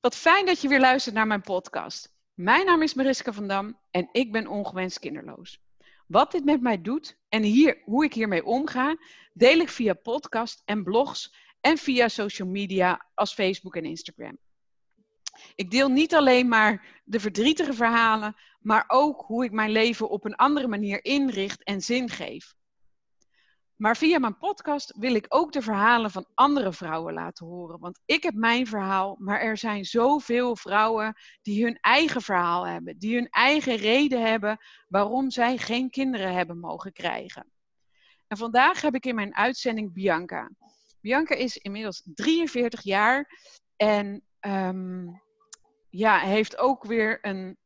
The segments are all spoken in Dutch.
Wat fijn dat je weer luistert naar mijn podcast. Mijn naam is Mariska van Dam en ik ben ongewenst kinderloos. Wat dit met mij doet en hier, hoe ik hiermee omga, deel ik via podcast en blogs en via social media als Facebook en Instagram. Ik deel niet alleen maar de verdrietige verhalen, maar ook hoe ik mijn leven op een andere manier inricht en zin geef. Maar via mijn podcast wil ik ook de verhalen van andere vrouwen laten horen. Want ik heb mijn verhaal, maar er zijn zoveel vrouwen die hun eigen verhaal hebben. Die hun eigen reden hebben waarom zij geen kinderen hebben mogen krijgen. En vandaag heb ik in mijn uitzending Bianca. Bianca is inmiddels 43 jaar en um, ja, heeft ook weer een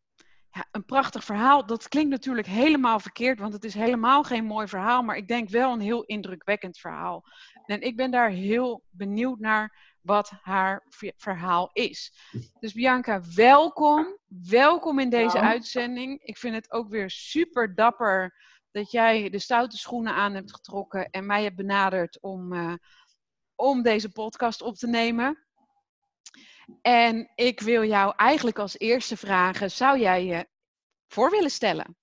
ja, een prachtig verhaal. Dat klinkt natuurlijk helemaal verkeerd, want het is helemaal geen mooi verhaal, maar ik denk wel een heel indrukwekkend verhaal. En ik ben daar heel benieuwd naar wat haar verhaal is. Dus Bianca, welkom. Welkom in deze uitzending. Ik vind het ook weer super dapper dat jij de stoute schoenen aan hebt getrokken en mij hebt benaderd om, uh, om deze podcast op te nemen. En ik wil jou eigenlijk als eerste vragen: zou jij je voor willen stellen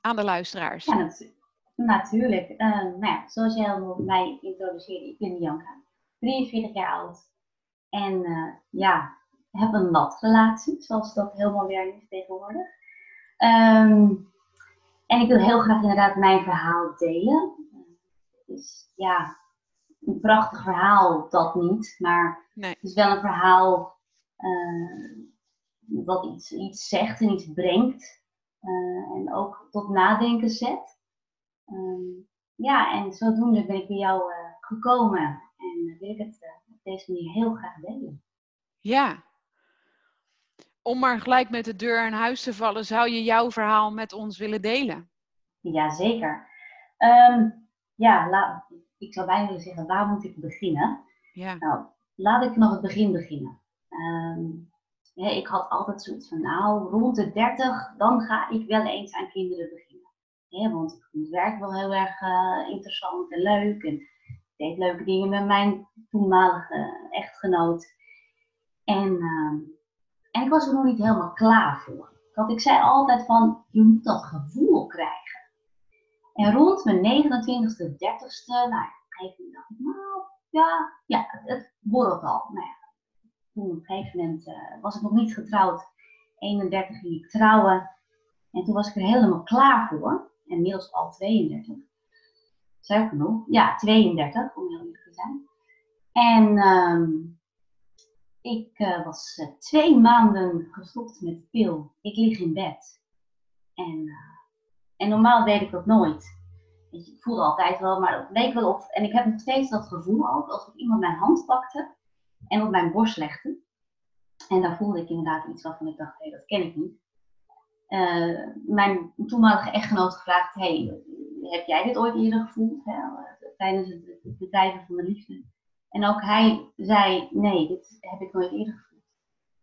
aan de luisteraars? Ja, natuurlijk. Uh, nou ja, zoals jij al mij introduceerde, ik ben Bianca, 43 jaar oud. En uh, ja, heb een relatie, zoals dat helemaal weer is tegenwoordig. Um, en ik wil heel graag inderdaad mijn verhaal delen. Is ja, een prachtig verhaal, dat niet. Maar nee. het is wel een verhaal uh, wat iets, iets zegt en iets brengt. Uh, en ook tot nadenken zet. Um, ja, en zodoende ben ik bij jou uh, gekomen. En wil ik het op deze manier heel graag delen. Ja. Om maar gelijk met de deur in huis te vallen, zou je jouw verhaal met ons willen delen? Jazeker. Um, ja, laat, ik zou bijna willen zeggen, waar moet ik beginnen? Ja. Nou, laat ik vanaf het begin beginnen. Um, ik had altijd zoiets van, nou, rond de 30, dan ga ik wel eens aan kinderen beginnen. want ik vond het werk wel heel erg uh, interessant en leuk. En ik deed leuke dingen met mijn toenmalige echtgenoot. En, uh, en ik was er nog niet helemaal klaar voor. Want ik zei altijd van, je moet dat gevoel krijgen. En rond mijn 29ste, 30ste, nou even dacht ik, nou ja, ja, het borrelt al. Nou ja, toen op een gegeven moment uh, was ik nog niet getrouwd. 31 ging ik trouwen. En toen was ik er helemaal klaar voor. En inmiddels al 32. Zeg genoeg. Ja, 32 om heel eerlijk te zijn. En um, ik uh, was uh, twee maanden gestopt met pil. Ik lig in bed. En en normaal deed ik dat nooit. Ik voelde altijd wel, maar het leek wel of. En ik heb nog steeds dat gevoel ook, alsof iemand mijn hand pakte en op mijn borst legde. En daar voelde ik inderdaad iets waarvan ik dacht, hé, hey, dat ken ik niet. Uh, mijn toenmalige echtgenoot gevraagd, hey, heb jij dit ooit eerder gevoeld? Hè, tijdens het, bedrijven van de liefde. En ook hij zei, nee, dit heb ik nooit eerder gevoeld.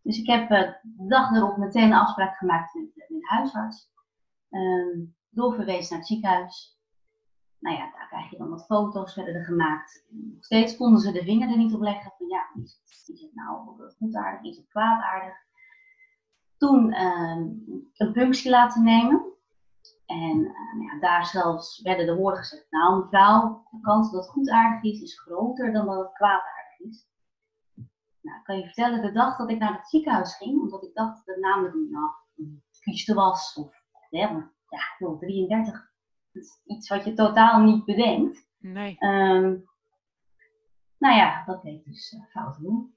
Dus ik heb uh, de dag erop meteen een afspraak gemaakt met, met huisarts. Uh, doorverwezen naar het ziekenhuis. Nou ja, daar krijg je dan wat foto's, werden er gemaakt. Nog steeds konden ze de vinger er niet op leggen van ja, is het, is het nou goedaardig, is het kwaadaardig? Toen uh, een punctie laten nemen. En uh, nou ja, daar zelfs werden de woorden gezegd, nou mevrouw, de kans dat het goedaardig is, is groter dan dat het kwaadaardig is. Nou, kan je vertellen, de dag dat ik naar het ziekenhuis ging, omdat ik dacht dat namelijk nou, kieste was, of ja, ja, 33. Dat is iets wat je totaal niet bedenkt. Nee. Um, nou ja, dat deed dus uh, fout doen.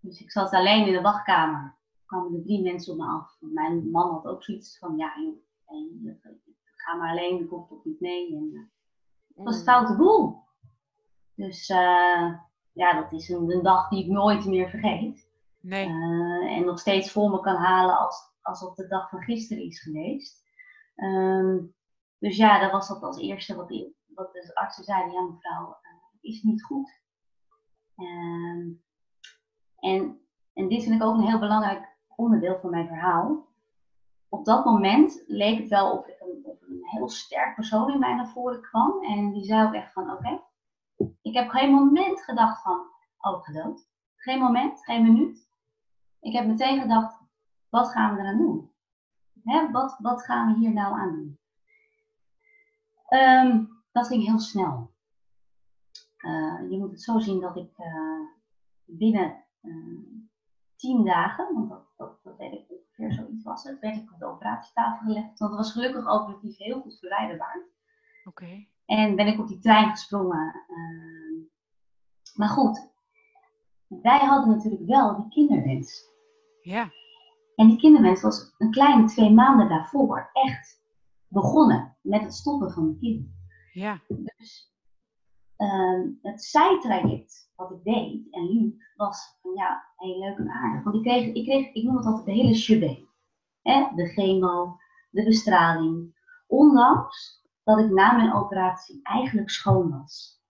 Dus ik zat alleen in de wachtkamer. Er kwamen er drie mensen op me af. Mijn man had ook zoiets van, ja, joh, ga maar alleen, ik hoef toch niet mee. En, uh, het was een mm. foute boel. Dus uh, ja, dat is een, een, dag die ik nooit meer vergeet. Nee. en nog steeds voor me kan halen als, alsof de dag van gisteren is geweest. Um, dus ja, dat was dat als eerste wat, die, de artsen zeiden. Ja, mevrouw, uh, is niet goed. Um, en, en dit vind ik ook een heel belangrijk onderdeel van mijn verhaal. Op dat moment leek het wel of, een, een heel sterk persoon in mij naar voren kwam. En die zei ook echt van, oké, ik heb geen moment gedacht van, oh, gedood. Geen moment, geen minuut. Ik heb meteen gedacht, wat gaan we eraan doen? Hè, wat, wat gaan we hier nou aan doen? Ehm, dat ging heel snel. Uh, je moet het zo zien dat ik uh, binnen uh, tien dagen, want dat, dat, dat weet ik ongeveer zoiets was het, werd ik op de operatietafel gelegd. Want het was gelukkig operatief heel goed verwijderbaar. Oké. En ben ik op die trein gesprongen. maar goed, wij hadden natuurlijk wel die kinderwens. Ja. En die kinderwens was een kleine twee maanden daarvoor echt begonnen met het stoppen van de kind. Ja. Dus uh, het zijtraject wat ik deed en liep was van ja, heel leuk en aardig. Want ik kreeg, ik kreeg, ik noem het altijd de hele shebang. De chemo, de bestraling. Ondanks dat ik na mijn operatie eigenlijk schoon was.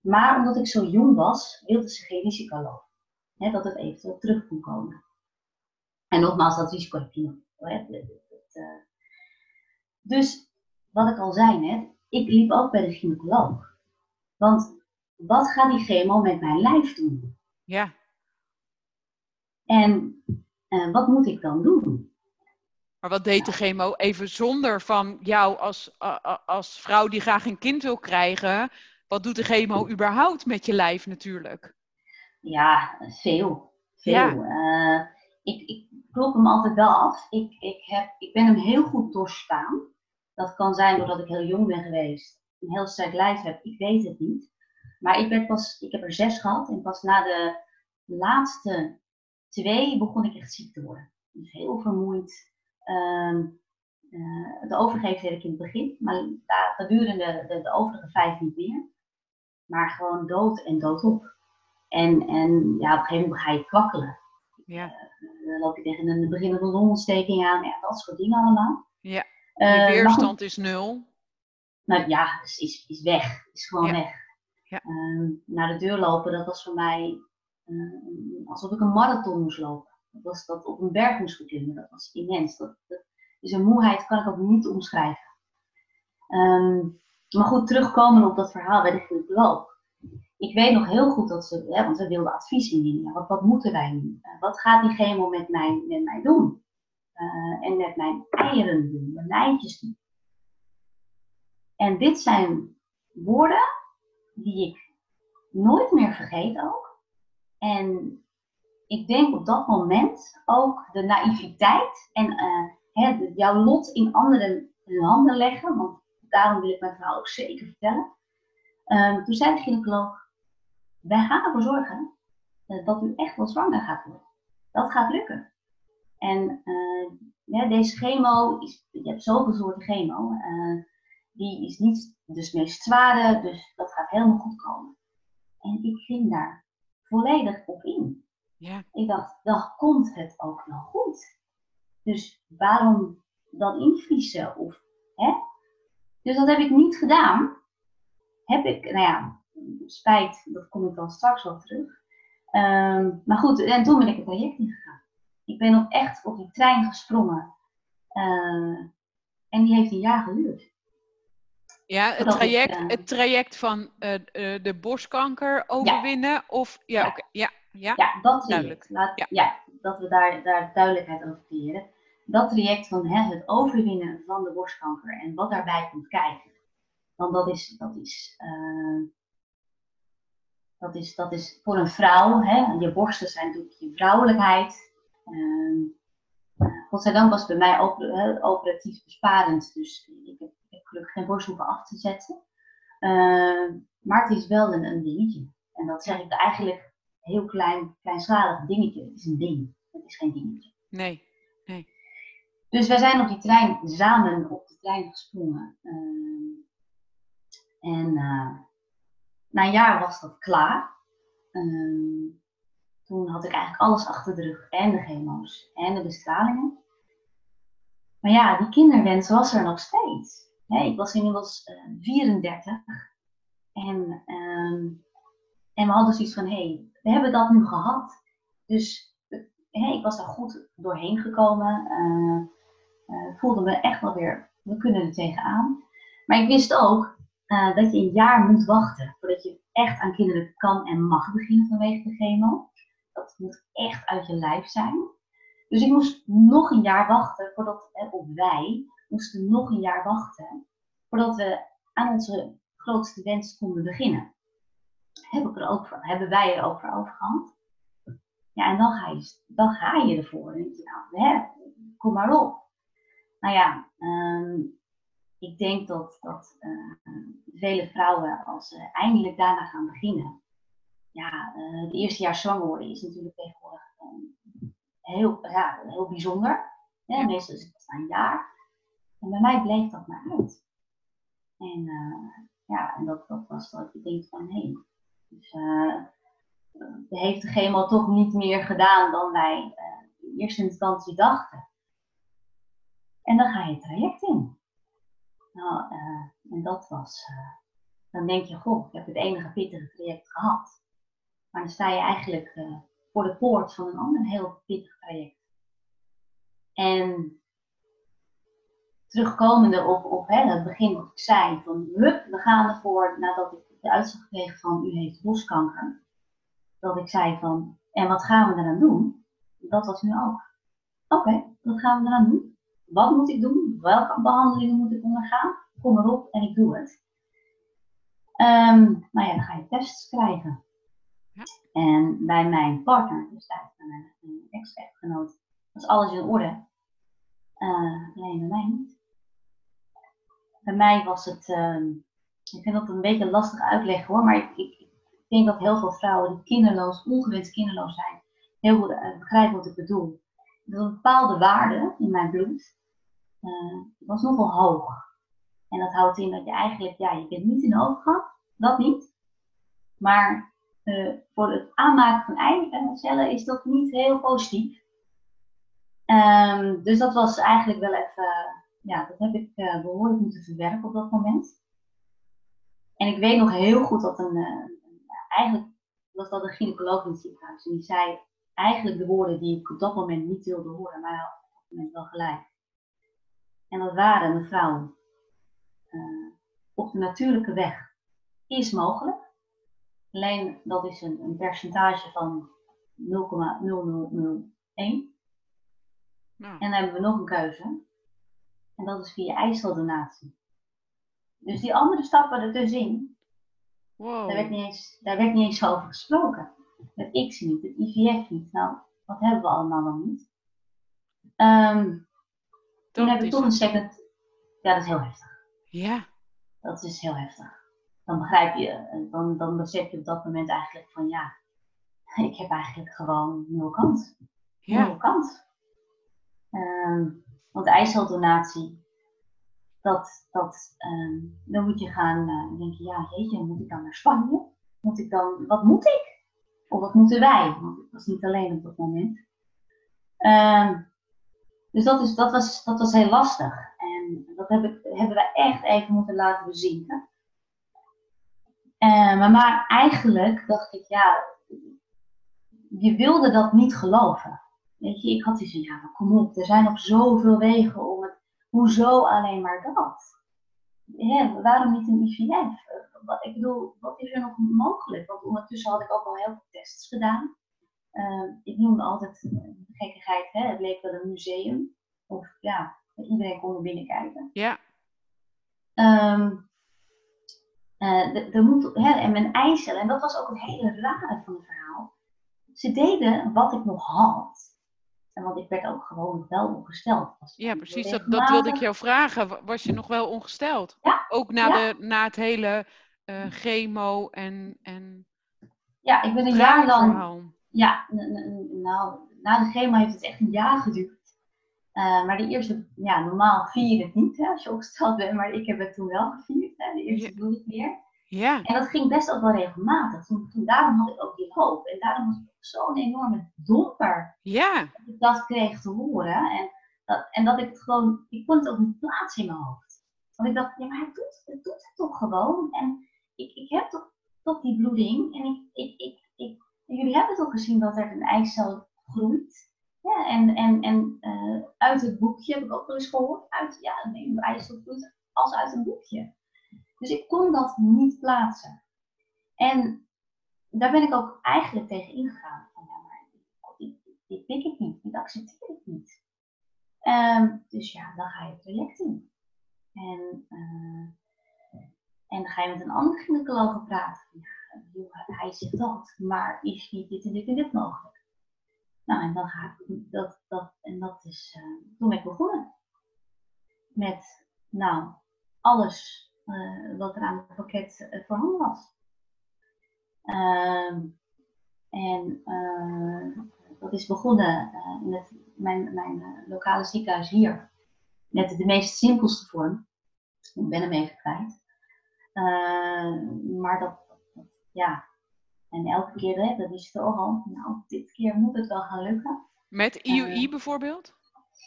Maar omdat ik zo jong was, wilden ze geen risico lopen. Hè, dat het eventueel terug kon komen. En nogmaals, dat risico heb je nog. Eh, dus wat ik al zei net, ik liep ook bij de gynaecoloog. Want wat gaat die chemo met mijn lijf doen? Ja. En uh, wat moet ik dan doen? Maar wat deed de chemo even zonder van jou als, uh, als vrouw die graag een kind wil krijgen? Wat doet de chemo überhaupt met je lijf natuurlijk? Ja, veel. Veel. Ja. Uh, ik, ik klop hem altijd wel af. Ik, ik, heb, ik ben hem heel goed doorstaan. Dat kan zijn doordat ik heel jong ben geweest. Een heel sterk lijf heb. Ik weet het niet. Maar ik, ben pas, ik heb er zes gehad. En pas na de laatste twee begon ik echt ziek te worden. Dus heel vermoeid. Uh, uh, het overgeven deed ik in het begin. Maar gedurende de, de overige vijf niet meer. Maar gewoon dood en dood op. En, en ja, op een gegeven moment ga je kwakkelen. Ja. Uh, dan loop je tegen een beginnende longontsteking aan. Ja, dat soort dingen allemaal. Ja. Je uh, weerstand is nul. Nou ja, is, is, is weg. Is gewoon weg. Ja. Uh, naar de deur lopen, dat was voor mij alsof ik een marathon moest lopen. Dat was dat op een berg moest beklimmen. Dat was immens. Dat, dat, dus een moeheid kan ik ook niet omschrijven. Um, maar goed, terugkomen op dat verhaal bij de gynaecoloog. Ik weet nog heel goed dat ze, want ze wilden advies indienen. Wat, wat moeten wij nu? Uh, wat gaat die chemo met mij, met mij doen? Uh, en met mijn eieren doen, mijn lijntjes doen. En dit zijn woorden die ik nooit meer vergeet ook. En ik denk op dat moment ook de naïviteit en uh, hè, jouw lot in anderen handen leggen. Want daarom wil ik mijn verhaal ook zeker vertellen. Um, toen zei de gynaecoloog, wij gaan ervoor zorgen uh, dat u echt wel zwanger gaat worden. Dat gaat lukken. En uh, ja, deze chemo, is, je hebt zoveel soorten chemo, uh, die is niet dus meest zware, dus dat gaat helemaal goed komen. En ik ging daar volledig op in. Ja. Ik dacht, dan komt het ook nog goed. Dus waarom dan invriezen? Of, hè? Dus dat heb ik niet gedaan. Heb ik, nou ja, spijt, dat kom ik dan straks wel terug. Um, maar goed, en toen ben ik het traject ingegaan. Ik ben ook echt op die trein gesprongen. Uh, en die heeft een jaar geduurd. Ja, het traject, ik, uh, het traject van uh, de borstkanker overwinnen? Ja. Of, ja, ja. Okay. ja, ja. ja dat traject. Laat, ja. ja. dat we daar, daar duidelijkheid over creëren dat traject van hè, het overwinnen van de borstkanker en wat daarbij komt kijken. Want dat is, dat is, uh, dat is, dat is voor een vrouw, hè, je borsten zijn natuurlijk je vrouwelijkheid. Uh, godzijdank was het bij mij ook operatief besparend, dus ik heb, ik heb gelukkig geen borst hoeven af te zetten. Uh, maar het is wel een, een dingetje. En dat zeg ik eigenlijk heel klein, kleinschalig dingetje. Het is een ding. Het is geen dingetje. Nee, nee. Dus wij zijn op die trein samen op de trein gesprongen. Uh, en uh, na een jaar was dat klaar. Uh, toen had ik eigenlijk alles achter de rug. En de chemo's en de bestralingen. Maar ja, die kinderwens was er nog steeds. ik was inmiddels 34. En, ehm, en we hadden zoiets van, hé, hey, we hebben dat nu gehad. Dus ik was daar goed doorheen gekomen uh, voelde me echt wel weer, we kunnen er tegenaan. Maar ik wist ook uh, dat je een jaar moet wachten voordat je echt aan kinderen kan en mag beginnen vanwege de chemo. dat moet echt uit je lijf zijn. Dus ik moest nog een jaar wachten voordat, of wij moesten nog een jaar wachten voordat we aan onze grootste wens konden beginnen. Heb ik er ook voor, hebben wij er ook voor overgehand? Ja, en dan ga je, dan ga je ervoor. En je, nou, hè, kom maar op. Nou ja, ehm, ik denk dat, dat uh, vele vrouwen, als ze eindelijk daarna gaan beginnen, ja, uh, het eerste jaar zwanger worden is natuurlijk tegenwoordig um, heel, ja, heel bijzonder. Ja, meestal is het een jaar. En bij mij bleef dat maar uit. En uh, ja, en dat, dat was dat je denkt van hé, hey, dus, heeft de chemo toch niet meer gedaan dan wij in eerste instantie dachten. En dan ga je het traject in. Nou, uh, en dat was, uh, dan denk je, goh, ik heb het enige pittige traject gehad. Maar dan sta je eigenlijk uh, voor de poort van een ander heel pittig traject. En terugkomende op, op hè, het begin wat ik zei, van hup, we gaan ervoor, nadat ik de uitslag kreeg van u heeft borstkanker, dat ik zei van, en wat gaan we eraan doen? Dat was nu ook. Oké, wat gaan we eraan doen? Wat moet ik doen? Welke behandelingen moet ik ondergaan? Kom erop en ik doe het. Um, nou ja, dan ga je tests krijgen. Ja. En bij mijn partner, dus bij mijn ex-echtgenoot, was alles in orde. Uh, alleen bij mij niet. Bij mij was het, uh, ik vind dat een beetje lastig uitleggen hoor, maar ik, ik, ik, denk dat heel veel vrouwen die kinderloos, ongewenst kinderloos zijn, heel goed uh, begrijpen wat ik bedoel. Er is een bepaalde waarde in mijn bloed uh, was nogal hoog. En dat houdt in dat je eigenlijk, ja, je bent niet in overgang, dat niet. Maar uh, voor het aanmaken van eicellen is dat niet heel positief. Um, dus dat was eigenlijk wel even, ja, dat heb ik uh, behoorlijk moeten verwerken op dat moment. En ik weet nog heel goed dat een, eigenlijk was dat een gynaecoloog in het ziekenhuis. En die zei eigenlijk de woorden die ik op dat moment niet wilde horen, maar op dat moment wel gelijk. En dat waren mevrouw uh, op de natuurlijke weg is mogelijk. Alleen dat is een, een percentage van 0,0001. Nou. En dan hebben we nog een keuze. En dat is via eiceldonatie. Dus die andere stappen ertussenin, wow. daar, werd niet eens, daar werd niet eens over gesproken. Het X niet, het IVF niet. Nou, wat hebben we allemaal nog niet? Um, toen heb ik toch een second. Ja, dat is heel heftig. Ja. Dat is heel heftig. Dan begrijp je, dan, dan besef je op dat moment eigenlijk van ja, ik heb eigenlijk gewoon nul kans. Ja. Nul kans. Um, want de eiceldonatie, dat, dat, um, dan moet je gaan uh, denken, ja jeetje, moet ik dan naar Spanje? Moet ik dan, wat moet ik? Of wat moeten wij? Want ik was niet alleen op dat moment. Um, dus dat, is, dat, was, dat was heel lastig. En dat heb ik, hebben we echt even moeten laten bezinken. Uh, maar, maar eigenlijk dacht ik, ja, je wilde dat niet geloven. Weet je, ik had die van, ja, kom op, er zijn nog zoveel wegen om het, hoezo alleen maar dat? Waarom niet een IVF? Ik bedoel, wat is er nog mogelijk? Want ondertussen had ik ook al heel veel tests gedaan. Uh, ik noemde altijd uh, gekkigheid, hè? het leek wel een museum. Of ja, iedereen kon er binnen kijken. Ja. Um, uh, moet, hè, en mijn eicellen, en dat was ook het hele rare van het verhaal. Ze deden wat ik nog had. En want ik werd ook gewoon wel ongesteld. Ja, precies. Dat, dat, wilde ik jou vragen. Was je nog wel ongesteld? Ja. Ook na, de, na het hele uh, chemo en, en. Ja, ik ben een jaar lang ja, nou, na de chemo heeft het echt een jaar geduurd. Uh, maar de eerste, ja, normaal vier je het niet hè, als je opgesteld bent, maar ik heb het toen wel gevierd, hè, de eerste bloed weer. Ja. En dat ging best ook wel regelmatig. Toen, toen, daarom had ik ook die hoop. En daarom was het zo'n enorme domper. Ja. Dat ik dat kreeg te horen. En dat, en dat ik het gewoon, ik kon het ook niet plaatsen in mijn hoofd. Want ik dacht, ja, maar het doet, het doet het toch gewoon. En ik, ik heb toch, toch die bloeding. En ik, ik, ik, ik jullie hebben toch gezien dat er een eicel groeit. Ja, en en, en uh, uit het boekje heb ik ook wel eens gehoord. Uit, ja, een eicel groeit als uit een boekje. Dus ik kon dat niet plaatsen. En daar ben ik ook eigenlijk tegen ingegaan. Van, ja, maar dit pik ik niet, dit accepteer ik niet. Dus ja, dan ga je het traject in. En, uh, en dan ga je met een andere gynaecoloog praten. Hij zegt dat, maar is niet dit en dit en dit mogelijk? Nou, en dan ga ik dat, dat, en dat is, uh, toen ben ik begonnen. Met, nou, alles uh, wat er aan het pakket uh, voorhanden was. Ehm, en dat is begonnen in het, mijn, mijn lokale ziekenhuis hier. Met de meest simpelste vorm. Ik ben hem even kwijt. maar dat, dat, ja. En elke keer, hè, dat is toch al, nou, dit keer moet het wel gaan lukken. Met IUI bijvoorbeeld?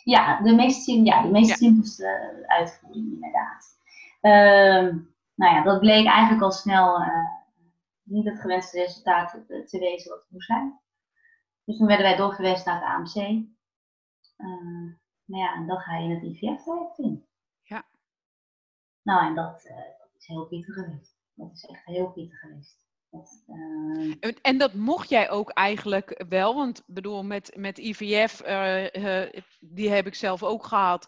Ja, de meest, ja, de meest simpelste uitvoering inderdaad. Ehm, nou ja, dat bleek eigenlijk al snel uh, niet het gewenste resultaat te, te, wezen wat het moest zijn. Dus toen werden wij doorgewezen naar het AMC. Ehm, nou ja, en dan ga je in het IVF-traject in. Ja. Nou, en dat, uh, dat, is heel pittig geweest. Dat is echt heel pittig geweest. Dat, uh... En dat mocht jij ook eigenlijk wel, want bedoel, met, met IVF, die heb ik zelf ook gehad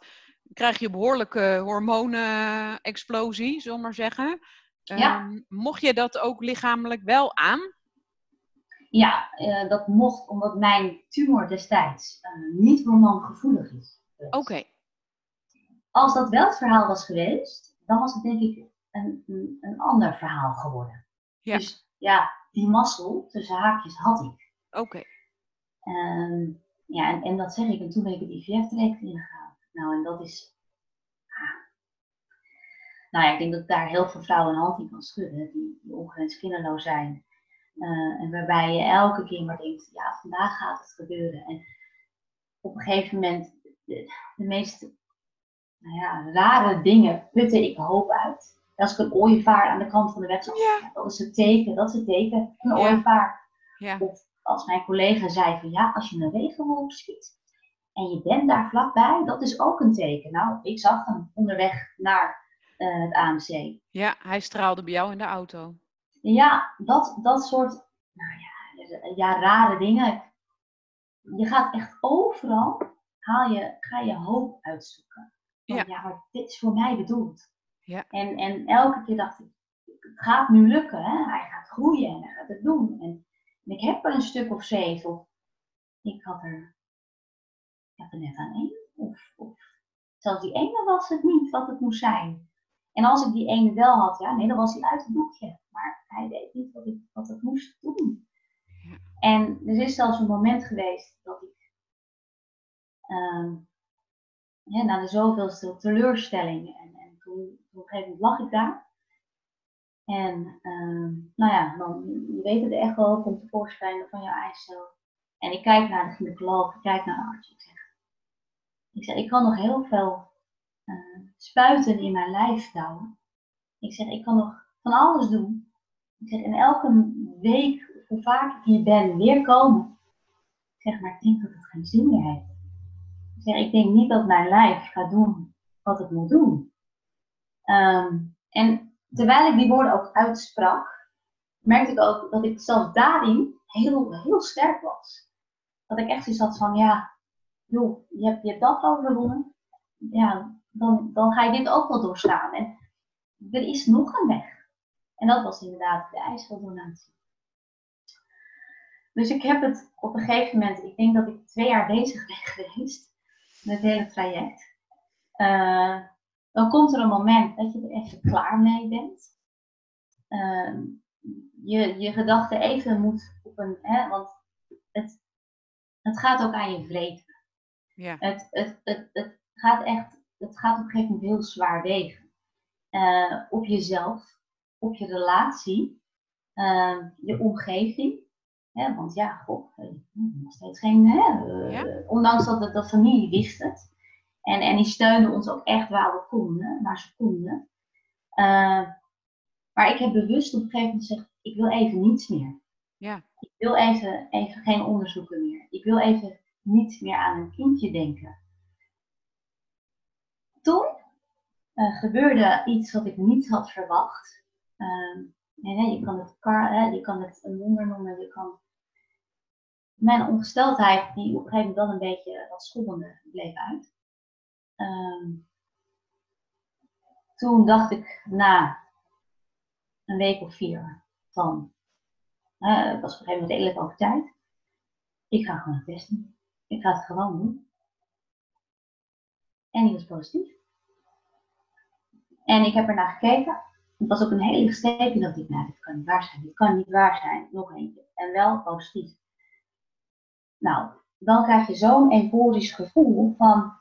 krijg je behoorlijke hormonenexplosie, zullen we maar zeggen. Ja. Ehm, mocht je dat ook lichamelijk wel aan? Ja, uh, dat mocht omdat mijn tumor destijds niet hormoongevoelig is. Oké. Als dat wel het verhaal was geweest, dan was het denk ik een, een, een ander verhaal geworden. Ja. Dus ja, die mazzel tussen haakjes had ik. Oké. Ehm, ja, en, en dat zeg ik. En toen ben ik het IVF-traject ingegaan. Nou, en dat is. Ah. Nou ja, ik denk dat daar heel veel vrouwen een hand in kan schudden, die, die ongewenst kinderloos zijn. Uh, en waarbij je elke keer maar denkt: ja, vandaag gaat het gebeuren. En op een gegeven moment, de, de meest nou ja, rare dingen putte ik hoop uit. Als ik een ooievaar aan de kant van de weg zag, ja. dat is het teken, dat is het teken, een ooievaar. Ja. Of als mijn collega zei van ja, als je een regenwolk schiet, en je bent daar vlakbij, dat is ook een teken. Nou, ik zag hem onderweg naar uh, het AMC. Ja, hij straalde bij jou in de auto. Ja, dat, dat soort nou ja, ja, rare dingen. Je gaat echt overal, haal je, ga je hoop uitzoeken. Van, ja. ja, maar dit is voor mij bedoeld. Ja. En, en elke keer dacht ik, het gaat nu lukken. Hè? Hij gaat groeien en hij gaat het doen. En, en ik heb er een stuk of zeven. Ik had er ik had er net aan één. Of, of zelfs die ene was het niet wat het moest zijn. En als ik die ene wel had, ja, nee, dan was hij uit het boekje. Maar hij deed niet wat, ik, wat het moest doen. En er is zelfs een moment geweest dat ik, um, ja, na de zoveelste teleurstelling, en, en toen op een gegeven moment lag ik daar. En um, nou ja, dan, je weet het echt wel, komt tevoorschijn van je eicel. En ik kijk naar de gynaecoloog, ik kijk naar de. Ik zeg, ik zeg, ik kan nog heel veel uh, spuiten in mijn lijf douwen. Ik zeg, ik kan nog van alles doen. Ik zeg, in elke week, hoe vaak ik hier ben, weer komen. Ik zeg, maar ik denk dat het geen zin meer heeft. Ik zeg, ik denk niet dat mijn lijf gaat doen wat het moet doen. Um, en terwijl ik die woorden ook uitsprak, merkte ik ook dat ik zelfs daarin heel, heel sterk was. Dat ik echt zoiets had van, ja, joh, je hebt, je hebt dat overwonnen, ja, dan, dan ga je dit ook wel doorstaan. En er is nog een weg. En dat was inderdaad de ijsseldonatie. Dus ik heb het op een gegeven moment, ik denk dat ik twee jaar bezig ben geweest met het hele traject. Uh, dan komt er een moment dat je er even klaar mee bent. Uh, je, je gedachte even moet op een, hè, want het, het gaat ook aan je vreten. Ja. Het, het, het, het gaat echt, het gaat op een gegeven moment heel zwaar wegen. Uh, op jezelf, op je relatie, uh, je omgeving. Hè, want ja, god, nog steeds geen, hè, ja. ondanks dat de familie wist het. En, en die steunden ons ook echt waar we konden, waar ze konden. maar ik heb bewust op een gegeven moment gezegd, ik wil even niets meer. Ja. Ik wil even, even geen onderzoeken meer. Ik wil even niet meer aan een kindje denken. Toen uh, gebeurde iets wat ik niet had verwacht. Uh, en, hè, je kan het, hè, je kan het een wonder noemen, je kan mijn ongesteldheid, die op een gegeven moment wel een beetje wat schommende, bleef uit. Ehm, toen dacht ik na een week of vier van, ik was op een gegeven moment redelijk over tijd, ik ga gewoon testen. Ik ga het gewoon doen. En die was positief. En ik heb ernaar gekeken. Het was ook een hele steek dat ik, nou, dit kan niet waar zijn, dit kan niet waar zijn. Nog eentje. En wel positief. Nou, dan krijg je zo'n euforisch gevoel van,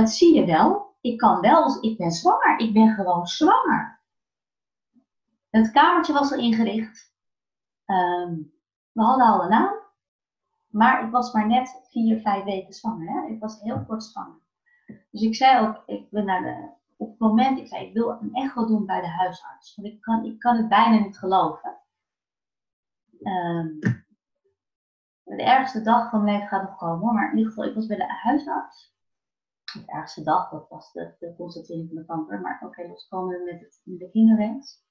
dat zie je wel, ik kan wel, ik ben zwanger, ik ben gewoon zwanger. Het kamertje was al ingericht. Ehm, we hadden al een naam. Maar ik was maar net vier, vijf weken zwanger. Hè? Ik was heel kort zwanger. Dus ik zei ook, ik ben naar de, op het moment, ik zei, ik wil een echo doen bij de huisarts. Want ik kan, ik kan het bijna niet geloven. Um, de ergste dag van mijn leven gaat nog komen Maar in ieder geval, ik was bij de huisarts. De ergste dag, dat was de, de constatering van de kanker. Maar oké, okay, loskomen met, het, met de kinderwens.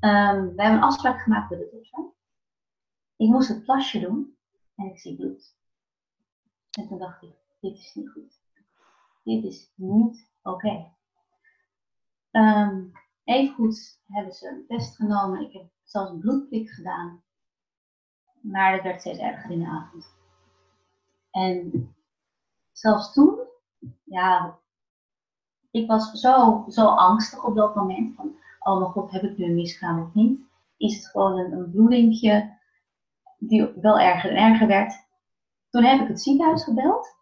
Um, we hebben een afspraak gemaakt bij de dokter. Ik moest het plasje doen en ik zie bloed. En toen dacht ik, dit is niet goed. Dit is niet oké. Okay. Um, even goed hebben ze een test genomen. Ik heb zelfs een bloedprik gedaan. Maar dat werd steeds erger in de avond. En zelfs toen, ja, ik was zo, zo angstig op dat moment. Van, oh mijn god, heb ik nu een miskraam of niet? Is het gewoon een, een bloedingje die wel erger en erger werd. Toen heb ik het ziekenhuis gebeld.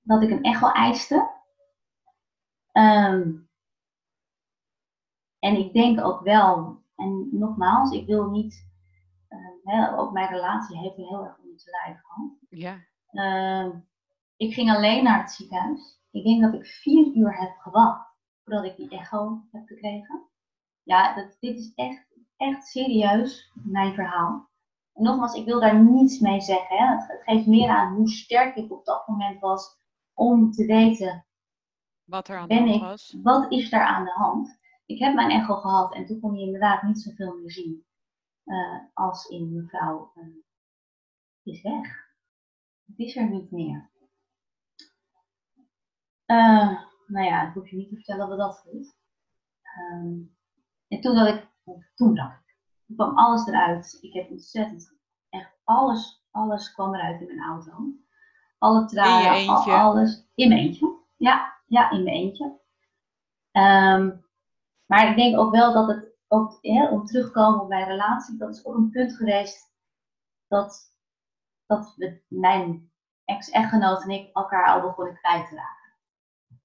Dat ik een echo eiste. Um, en ik denk ook wel, en nogmaals, ik wil niet ook mijn relatie heeft me heel erg om te lijf gehad. Ja. Uh, ik ging alleen naar het ziekenhuis. Ik denk dat ik vier uur heb gewacht voordat ik die echo heb gekregen. Ja, dat, dit is echt, echt serieus mijn verhaal. En nogmaals, ik wil daar niets mee zeggen. Hè. Het, het geeft meer aan hoe sterk ik op dat moment was om te weten wat er aan de hand was. Wat is daar aan de hand? Ik heb mijn echo gehad en toen kon je inderdaad niet zoveel meer zien. Eh, als in mevrouw uh, is weg. Het is er niet meer. Uh, nou ja, ik hoef je niet te vertellen wat dat is. Ehm, en toen dat ik, toen dacht ik, toen kwam alles eruit. Ik heb ontzettend, echt alles, alles kwam eruit in mijn auto. Alle tranen, al, alles. In mijn eentje. Ja, ja, in mijn eentje. Um, maar ik denk ook wel dat het ook hè, om terugkomen op mijn relatie, dat is ook een punt geweest dat, dat mijn ex-echtgenoot en ik elkaar al begonnen kwijt te raken.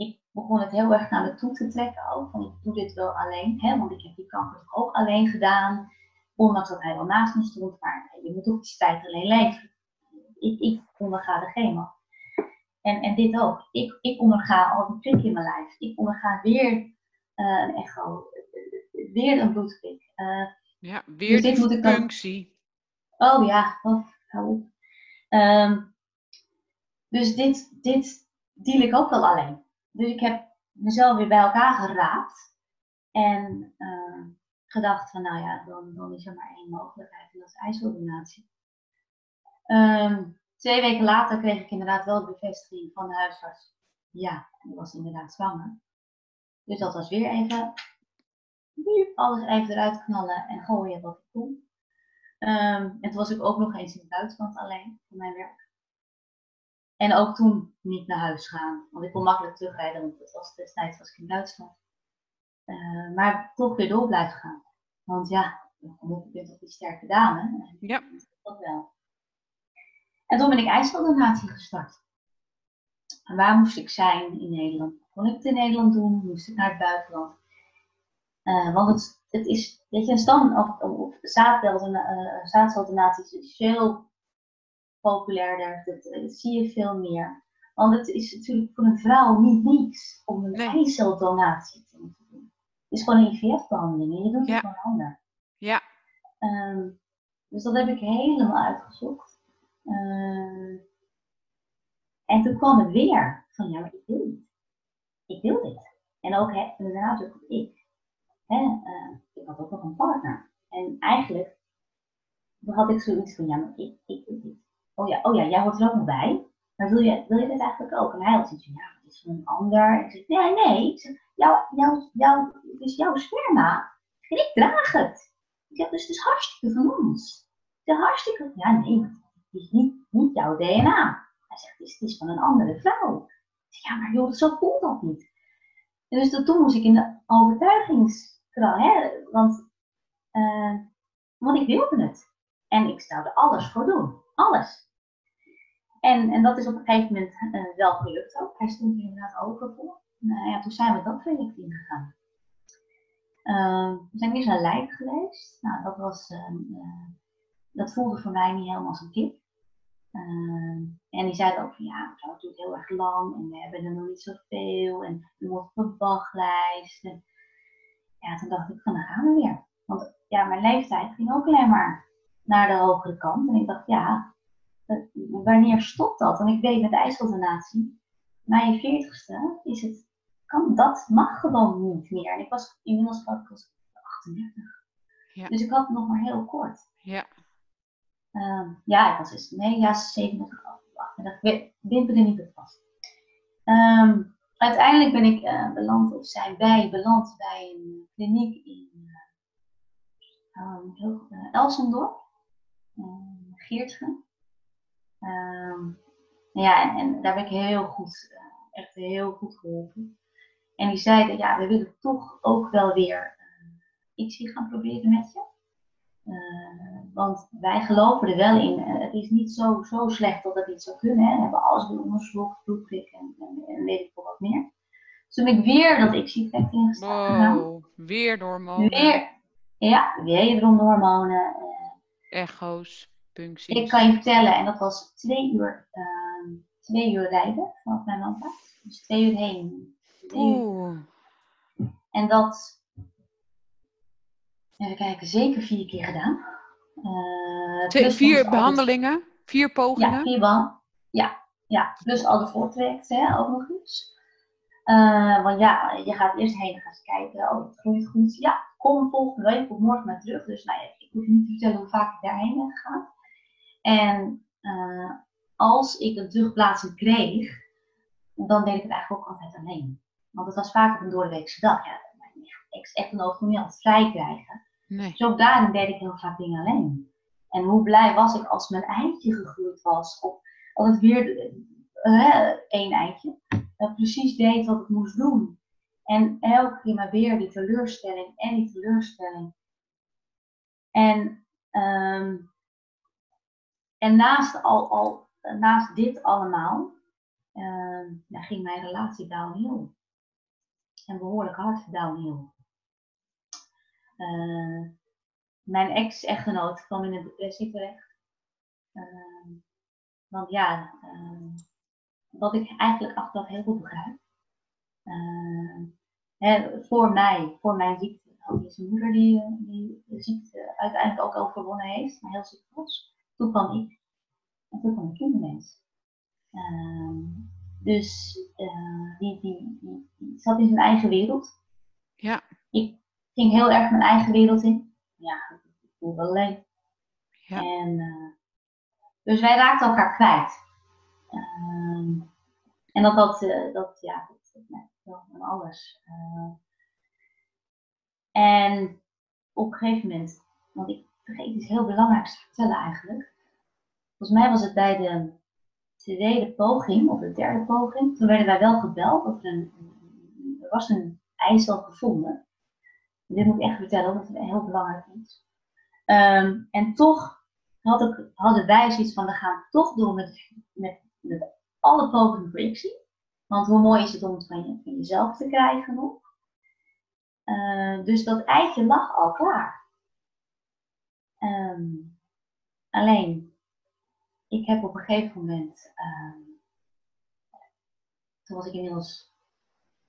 Ik begon het heel erg naar me toe te trekken ook, van ik doe dit wel alleen, hè, want ik heb die kanker toch ook alleen gedaan, ondanks dat hij wel naast me stond, maar je moet ook die tijd alleen leven. Ik, ik onderga de chemo. En, en dit ook. Ik, ik onderga al die prikken in mijn lijf. Ik onderga weer uh, een echo weer een bloedprik. Uh, ja, weer dus die functie. Oh ja, oh, hou op. Um, dus dit, dit deal ik ook wel alleen. Dus ik heb mezelf weer bij elkaar geraapt. En uh, gedacht van, nou ja, dan, dan is er maar één mogelijkheid. En dat is ijsdonatie. Um, twee weken later kreeg ik inderdaad wel de bevestiging van de huisarts. Ja, ik was inderdaad zwanger. Dus dat was weer even alles even eruit knallen en gooien wat ik kon. Um, en toen was ik ook nog eens in het buitenland alleen voor mijn werk. En ook toen niet naar huis gaan, want ik kon makkelijk terugrijden, want het was destijds was ik in Duitsland. Uh, maar toch weer door blijven gaan. Want ja, ik ben toch die sterke dame. Ja. Dat wel. En toen ben ik ijsseldonatie gestart. En waar moest ik zijn in Nederland? Kon ik het in Nederland doen? Moest ik naar het buitenland? Uh, want het, het is, weet je, een stand of, of zaadceldonatie is veel populairder. Dat, dat, zie je veel meer. Want het is natuurlijk voor een vrouw niet niets om een eiceldonatie te doen. Het is gewoon een IVF-behandeling en je doet het voor een ander. Ja. Um, dus dat heb ik helemaal uitgezocht. Uh, en toen kwam het weer van ja, maar ik wil dit. Ik wil dit. En ook hè, inderdaad ook ik. Hè, uh, ik had ook nog een partner. En eigenlijk had ik zoiets van, ja, maar ik, ik, ik, oh ja, oh ja, jij hoort er ook nog bij. Maar wil je, wil je dit eigenlijk ook? En hij had zoiets van, ja, het is van een ander. Ik zeg, nee, nee, ik jou, het is jouw sperma. En ik draag het. Ik zeg, dus het is hartstikke van ons. Is hartstikke, ja, nee, het is niet, jouw DNA. Hij zegt, het is, het van een andere vrouw. Ik zeg, ja, maar joh, zo voelt dat niet. En dus dat, toen moest ik in de overtuigingskracht, hè, want, uh, want ik wilde het. En ik zou er alles voor doen. Alles. En, en dat is op een gegeven moment uh, wel gelukt ook. Hij stond er inderdaad open voor. Nou ja, toen zijn we dat traject ingegaan. Uh, we zijn eerst naar Leiden geweest. Nou, dat was, uh, dat voelde voor mij niet helemaal als een kip. en die zeiden ook van ja, het duurt heel erg lang en we hebben er nog niet zoveel en we moeten op een wachtlijst. En, ja, toen dacht ik van dan gaan we weer. Want ja, mijn leeftijd ging ook alleen maar naar de hogere kant. En ik dacht, ja, wanneer stopt dat? En ik weet met de ijsseldonatie, na je veertigste is het, kan, dat mag gewoon niet meer. En ik was inmiddels ik was 38. Ja. Dus ik had het nog maar heel kort. Ja. Um, ja, ik was dus, nee, ja, 37, 38. Ik wimperde niet op vast. Um, uiteindelijk ben ik uh, beland, of zijn wij beland bij een kliniek in uh, um, heel, uh, Elsendorp. Ehm, Geertgen. Um, ja, en, daar ben ik heel goed, eh, echt heel goed geholpen. En die zeiden, ja, we willen toch ook wel weer uh, iets gaan proberen met je. Uh, want wij geloven er wel in. het is niet zo, zo slecht dat het niet zou kunnen. Hè. We hebben alles weer onderzocht, bloedprik en, en, en, weet ik veel wat meer. Dus toen ben ik weer dat ik zie ingesteld. Wow, weer door hormonen. Weer, ja, weer door hormonen echo's, puncties? Ik kan je vertellen, en dat was twee uur, uh, twee uur rijden vanaf mijn landplaats. Dus twee uur heen. Oeh. En dat, even kijken, zeker vier keer gedaan. Uh, twee, vier behandelingen? Vier pogingen? Ja, vier behandelingen. Ja, ja, plus al de voortrajecten ook nog eens. Uh, want ja, je gaat eerst heen en gaat kijken, oh het groeit goed. Ja, kom volgende week of morgen maar terug. Dus nou ja, ik hoef je niet te vertellen hoe vaak ik daarheen ben gegaan. En uh, als ik een terugplaatsing kreeg, dan deed ik het eigenlijk ook altijd alleen. Want het was vaak op een doordeweekse dag. Ja, mijn ex-echtgenoot kon niet altijd vrij krijgen. Nee. Dus ook daarin deed ik heel vaak dingen alleen. En hoe blij was ik als mijn eindje gegroeid was. Of als het weer uh, één eindje. Dat precies deed wat ik moest doen. En elke keer maar weer die teleurstelling en die teleurstelling. En, um, en naast, al, al, naast dit allemaal ja, ging mijn relatie downhill. En behoorlijk hard downhill. Uh, mijn ex-echtgenoot kwam in een depressie terecht. Uh, want ja, wat ik eigenlijk achteraf heel goed begrijp. Eh, voor mij, voor mijn ziekte. Ook zijn moeder die, die de ziekte uiteindelijk ook overwonnen heeft, maar heel ziek was. Toen kwam ik. En toen kwam een kindermens. Uh, dus uh, die, die, die, die, zat in zijn eigen wereld. Ja. Ik ging heel erg mijn eigen wereld in. Ja, ik wel alleen. Ja. En, uh, dus wij raakten elkaar kwijt. Ehm, en dat, dat, dat, ja, dat, dat, van alles. Uh, en op een gegeven moment, want ik vergeet iets heel belangrijks te vertellen eigenlijk. Volgens mij was het bij de tweede poging, of de derde poging, toen werden wij wel gebeld dat er was een ijzel gevonden. Dit moet ik echt vertellen, want het is heel belangrijk iets. Um, en toch had ik, hadden wij zoiets van, we gaan toch door met, met, met alle pogingen voor want hoe mooi is het om het van, van jezelf te krijgen nog? Uh, dus dat eitje lag al klaar. Um, alleen, ik heb op een gegeven moment, um, toen was ik inmiddels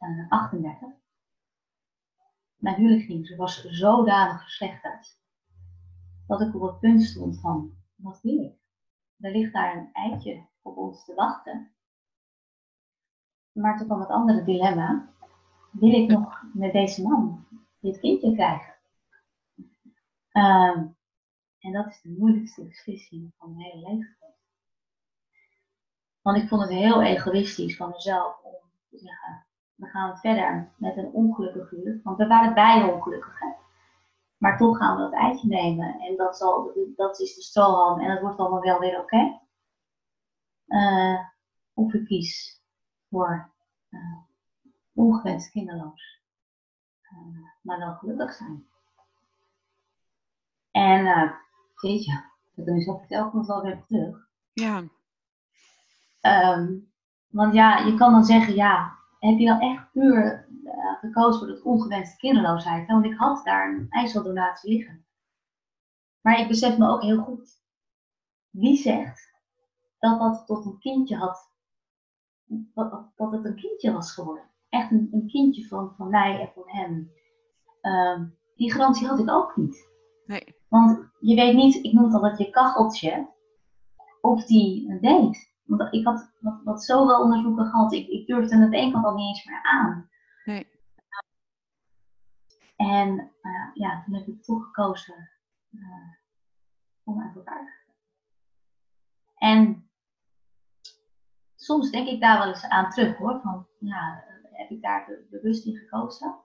uh, 38, mijn huwelijk ging, was zodanig verslechterd, dat ik op het punt stond van, wat wil ik? Er ligt daar een eitje op ons te wachten. Maar toen kwam het andere dilemma. Wil ik nog met deze man dit kindje krijgen? Um, En dat is de moeilijkste beslissing van mijn hele leven Want ik vond het heel egoïstisch van mezelf om te zeggen, we gaan verder met een ongelukkig huwelijk. Want we waren beide ongelukkig. Maar toch gaan we dat eitje nemen. En dat, zal, dat is de strohalm en dat wordt allemaal wel weer oké. Uh, of ik kies voor uh, ongewenst kinderloos. Uh, maar wel gelukkig zijn. En uh, weet je, dat is ook telkens wel weer terug. Ja. Um, want ja, je kan dan zeggen, ja, heb je dan echt puur uh, gekozen voor het ongewenste kinderloosheid? Want ik had daar een ijzeldonatie liggen. Maar ik besef me ook heel goed, wie zegt dat dat tot een kindje had, dat, dat het een kindje was geworden? Echt een, een kindje van, van mij en van hem. Um, die garantie had ik ook niet. Nee. Want je weet niet, ik noem het altijd je kacheltje, of die deed. Want ik had wat, wat zoveel onderzoeken gehad, ik, ik durfde het één kant al niet eens meer aan. Nee. En uh, ja, toen heb ik toch gekozen uh, om uit elkaar te gaan. En soms denk ik daar wel eens aan terug hoor, van ja, heb ik daar bewust in gekozen?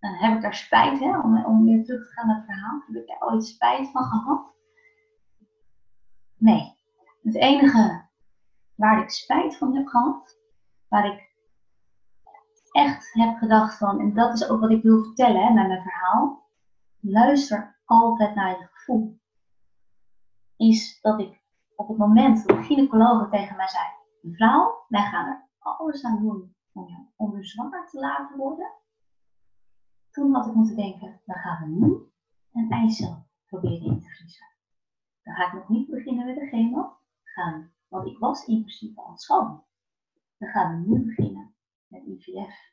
Uh, heb ik daar spijt, hè, om, om weer terug te gaan naar het verhaal? Heb ik daar ooit spijt van gehad? Nee. Het enige waar ik spijt van heb gehad, waar ik echt heb gedacht van, en dat is ook wat ik wil vertellen hè, met mijn verhaal, luister altijd naar je gevoel. Is dat ik op het moment dat de gynaecoloog tegen mij zei, mevrouw, wij gaan er alles aan doen om je, om je zwanger te laten worden. Toen had ik moeten denken, dan gaan we nu een eicel proberen in te vriezen. Dan ga ik nog niet beginnen met de chemo. Gaan want ik was in principe al schoon. Dan gaan we nu beginnen met IVF.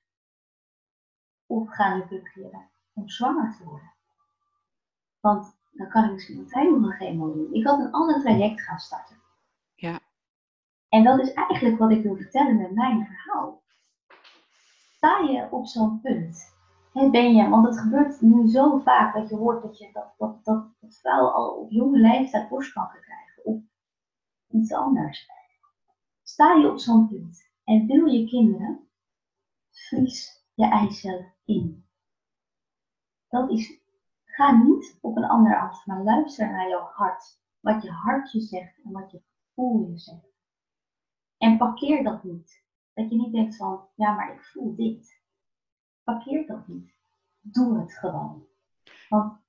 Of gaan we proberen om zwanger te worden. Want dan kan ik misschien nog nog een chemo doen. Ik had een ander traject gaan starten. Ja. En dat is eigenlijk wat ik wil vertellen met mijn verhaal. Sta je op zo'n punt? He, ben je, want het gebeurt nu zo vaak dat je hoort dat, je, dat, dat, dat, al op jonge leeftijd borstkanker krijgen. Of iets anders. Sta je op zo'n punt en wil je kinderen, vries je eicellen in. Dat is, ga niet op een ander af, maar luister naar jouw hart. Wat je hartje zegt en wat je gevoel je zegt. En parkeer dat niet. Dat je niet denkt van, ja, maar ik voel dit. Parkeer dat niet. Doe het gewoon. Want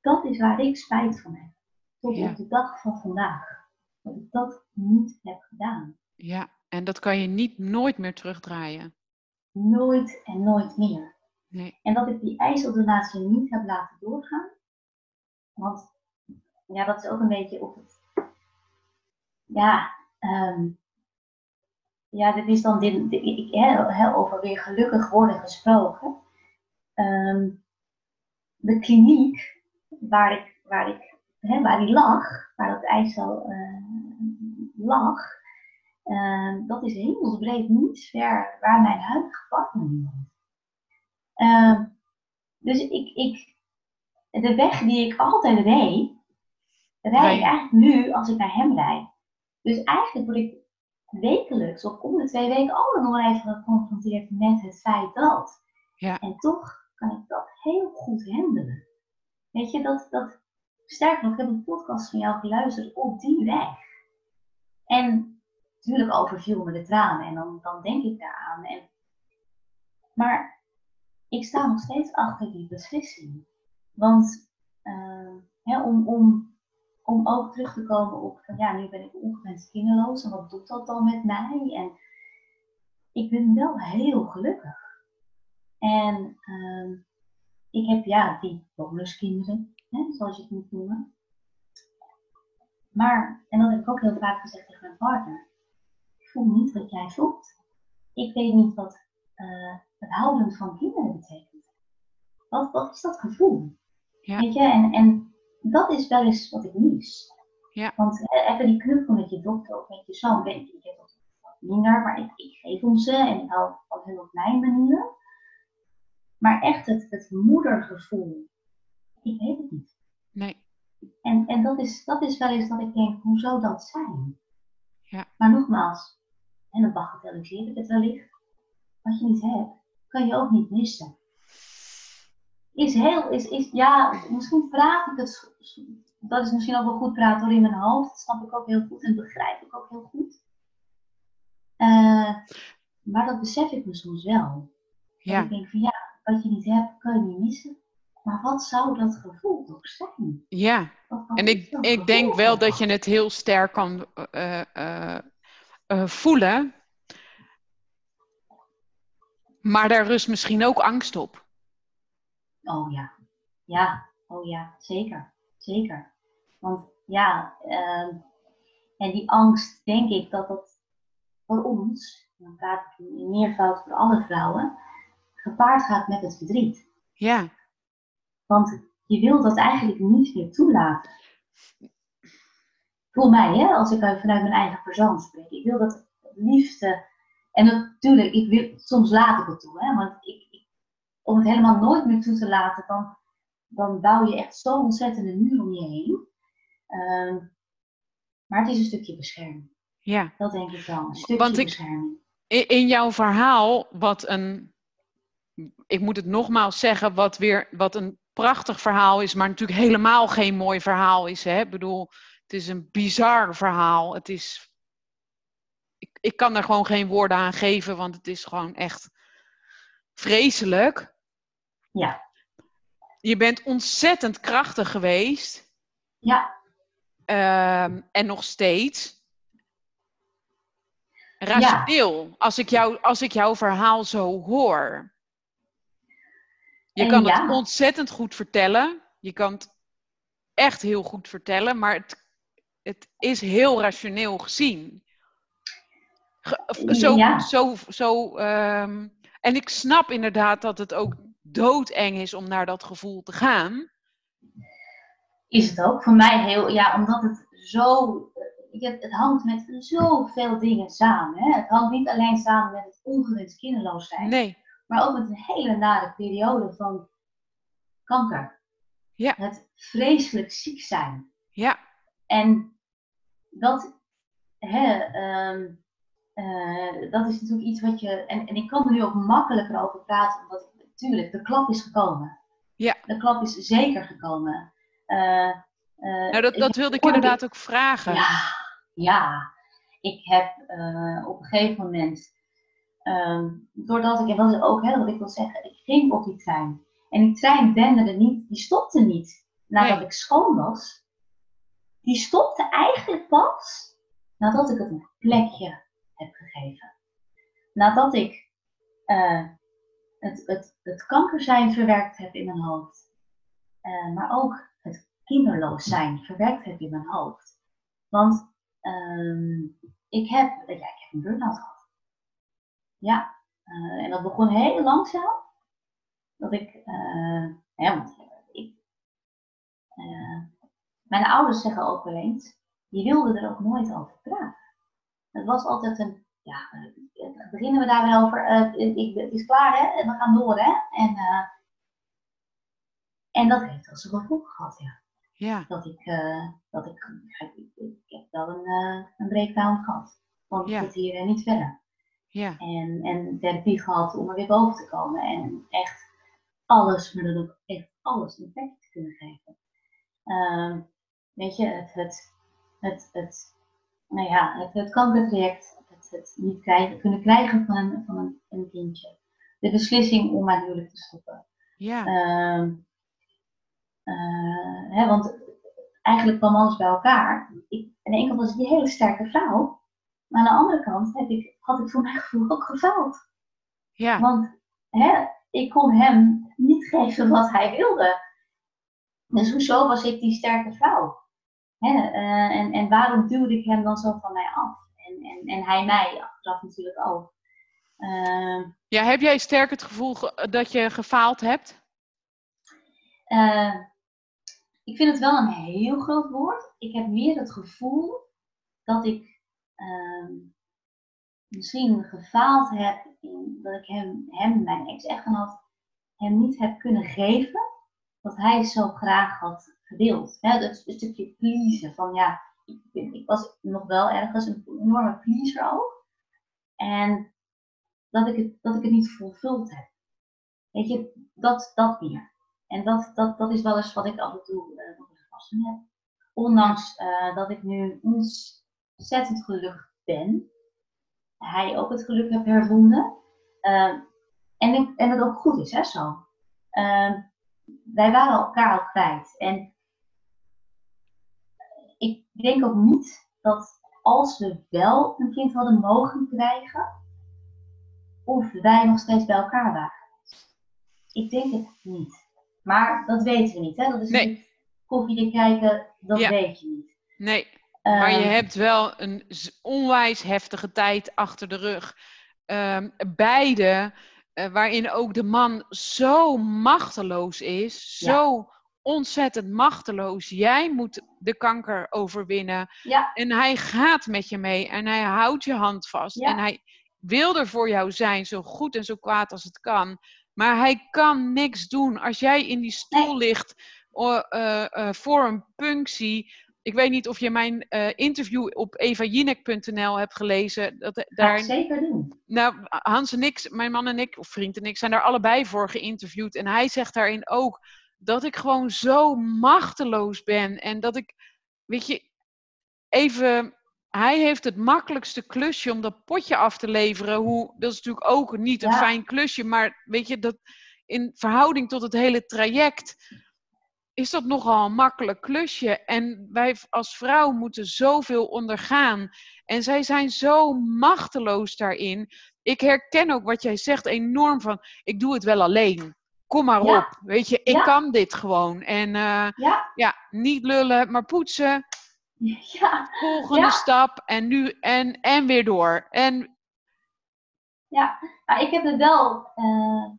dat is waar ik spijt van heb. Tot op de dag van vandaag dat ik dat niet heb gedaan. Ja, en dat kan je niet nooit meer terugdraaien. Nooit en nooit meer. Nee. En dat ik die ijzeldonatie niet heb laten doorgaan. Want ja, dat is ook een beetje op het. Ja, um, ja, dit is dan dit, ik, he, over weer gelukkig worden gesproken. Um, de kliniek waar ik, waar ik waar die lag, waar dat ijsel uh, lag, uh, dat is hemelsbreed niet ver waar mijn huidige partner woont. Uh, dus ik, ik, de weg die ik altijd reed, rijd ik eigenlijk nu als ik naar hem rijd. Dus eigenlijk word ik wekelijks of om de twee weken altijd nog even geconfronteerd met het feit dat. Ja. En toch kan ik dat heel goed handelen. Weet je, dat, dat, Sterker nog, ik heb een podcast van jou geluisterd op die weg. En natuurlijk overviel me de tranen en dan, dan denk ik daaraan. En, maar ik sta nog steeds achter die beslissing. Want uh, om, om, om ook terug te komen op van ja, nu ben ik ongewenst kinderloos en wat doet dat dan met mij? En ik ben wel heel gelukkig. En uh, ik heb ja die bonuskinderen hè, zoals je het moet noemen. Maar, en dat heb ik ook heel vaak gezegd tegen mijn partner, ik voel niet wat jij voelt. Ik weet niet wat uh, het houden van kinderen betekent. Wat, wat is dat gevoel? Ja. Weet je, en, en dat is wel eens wat ik mis. Ja. Want uh, even die knuffel met je dochter of met je zoon, weet je, ik heb dat wat minder, maar ik, ik geef hem ze en ik hou van hun op mijn manier. Maar echt het, het moedergevoel ik weet het niet. Nee. En, en dat, is, dat is wel eens dat ik denk, hoe zou dat zijn? Ja. Maar nogmaals, en dan bagatelliseer ik het wellicht. Wat je niet hebt, kan je ook niet missen. Is heel, is, is, ja, misschien praat ik het, dat is misschien ook wel goed praten door in mijn hoofd. Dat snap ik ook heel goed en begrijp ik ook heel goed. Uh, maar dat besef ik me soms wel. Ja. ik denk van ja, wat je niet hebt, kan je niet missen. Maar wat zou dat gevoel toch zijn? Ja, en ik, ik denk wel dat je het heel sterk kan uh, uh, uh, voelen. Maar daar rust misschien ook angst op. Oh ja, ja, oh ja, zeker, zeker. Want ja, ehm, en die angst, denk ik dat dat voor ons, dan praat ik in meervoud voor alle vrouwen, gepaard gaat met het verdriet. Ja. Want je wil dat eigenlijk niet meer toelaten. Voor mij, hè, als ik vanuit mijn eigen persoon spreek. Ik wil dat liefde. En natuurlijk, ik wil, soms laat ik het toe. Hè, want ik, ik, om het helemaal nooit meer toe te laten, dan, dan bouw je echt zo'n ontzettende muur om je heen. Ehm, maar het is een stukje bescherming. Ja. Dat denk ik wel. Een stukje Want ik, bescherming. In jouw verhaal, wat een. Ik moet het nogmaals zeggen, wat weer wat een prachtig verhaal is, maar natuurlijk helemaal geen mooi verhaal is. Hè? Ik bedoel, het is een bizar verhaal. Het is. Ik, ik kan er gewoon geen woorden aan geven, want het is gewoon echt vreselijk. Ja. Je bent ontzettend krachtig geweest. Ja. Ehm, en nog steeds. Rationeel, als, ik jou, als ik jouw verhaal zo hoor. Je kan het ontzettend goed vertellen. Je kan het echt heel goed vertellen, maar het, het is heel rationeel gezien. zo, ja. zo, zo, ehm, en ik snap inderdaad dat het ook doodeng is om naar dat gevoel te gaan. Is het ook. Voor mij heel, ja, omdat het zo, het, het hangt met zoveel dingen samen. Hè? Het hangt niet alleen samen met het ongewenst kinderloos zijn. Nee maar ook met een hele nare periode van kanker. Ja. Het vreselijk ziek zijn. Ja. En dat, hè, ehm, eh, dat is natuurlijk iets wat je. En, en ik kan er nu ook makkelijker over praten, omdat natuurlijk de klap is gekomen. Ja. De klap is zeker gekomen. Uh, nou, dat, dat wilde ik inderdaad ook vragen. Ja, ja. Ik heb op een gegeven moment Um, doordat ik, en dat is ook hè, wat ik wil zeggen, ik ging op die trein. En die trein denderde niet, die stopte niet nadat ik schoon was. Die stopte eigenlijk pas nadat ik het een plekje heb gegeven. Nadat ik het, het, het kanker zijn verwerkt heb in mijn hoofd. Uh, maar ook het kinderloos zijn verwerkt heb in mijn hoofd. Want um, ik, heb, ja, ik heb een burn-out gehad. Ja, uh, en dat begon heel langzaam. Dat ik, uh, ja, want ik, mijn ouders zeggen ook wel eens, je wilde er ook nooit over praten. Het was altijd een, ja, beginnen we daar wel over, ik, het is klaar hè, en we gaan door hè. En, en dat heeft als een gevolg gehad, ja. Ja. Dat ik, dat ik, ik, ik, heb wel een, een breakdown gehad. Want ik ja. zit hier niet verder. Ja. En, en therapie gehad om er weer boven te komen. En echt alles, maar dan ook echt alles een plekje te kunnen geven. Uh, weet je, het, het, het, het, nou ja, het, het kankertraject, het, niet krijgen, kunnen krijgen van, een, van een, een kindje. De beslissing om mijn huwelijk te stoppen. Ja. Uh, uh, hè, want eigenlijk kwam alles bij elkaar. Ik, aan de ene kant was ik die hele sterke vrouw. Maar aan de andere kant heb ik, had ik voor mijn gevoel ook gefaald. Ja. Want hè, ik kon hem niet geven wat hij wilde. Dus hoezo was ik die sterke vrouw? Hè, uh, en, en waarom duwde ik hem dan zo van mij af? En, en, hij mij achteraf natuurlijk ook. Uh, ja, heb jij sterk het gevoel dat je gefaald hebt? Uh, ik vind het wel een heel groot woord. Ik heb meer het gevoel dat ik um, misschien gefaald heb in dat ik hem, hem mijn ex-echtgenoot, hem niet heb kunnen geven wat hij zo graag had gewild. Hè, dat stukje pleasen van ja, ik, ik, was nog wel ergens een enorme pleaser ook. En dat ik het, dat ik het niet vervuld heb. Weet je, dat, dat meer. En dat, dat, dat is wel eens wat ik af en toe uh, nog vast heb. Ondanks uh, dat ik nu ontzettend gelukkig ben. Hij ook het geluk heeft hervonden. Uh, en, en het ook goed is, hè, zo. wij waren elkaar al kwijt. En ik denk ook niet dat als we wel een kind hadden mogen krijgen, of wij nog steeds bij elkaar waren. Ik denk het niet. Maar dat weten we niet. Hè? Dat is nee. niet koffie kijken, dat weet je niet. Nee, maar je ehm, hebt wel een onwijs heftige tijd achter de rug. Um, beide, uh, waarin ook de man zo machteloos is, zo ontzettend machteloos. Jij moet de kanker overwinnen. Ja. En hij gaat met je mee en hij houdt je hand vast. En hij wil er voor jou zijn, zo goed en zo kwaad als het kan. Maar hij kan niks doen. Als jij in die stoel ligt uh, uh, voor een punctie. Ik weet niet of je mijn uh, interview op evajinek.nl hebt gelezen. Dat, daar, ja, zeker doen. Nou, Hans en ik, mijn man en ik, of vriend en ik, zijn daar allebei voor geïnterviewd. En hij zegt daarin ook dat ik gewoon zo machteloos ben. En dat ik, weet je, even. Hij heeft het makkelijkste klusje om dat potje af te leveren. Hoe, dat is natuurlijk ook niet een fijn klusje. Maar weet je, dat in verhouding tot het hele traject is dat nogal een makkelijk klusje. En wij als vrouw moeten zoveel ondergaan. En zij zijn zo machteloos daarin. Ik herken ook wat jij zegt enorm van, ik doe het wel alleen kom maar op. Weet je, ik kan dit gewoon. En uh, ja. ja. niet lullen, maar poetsen. Ja. Volgende stap en nu en, en weer door. En... Ja, nou, ik heb het wel, uh,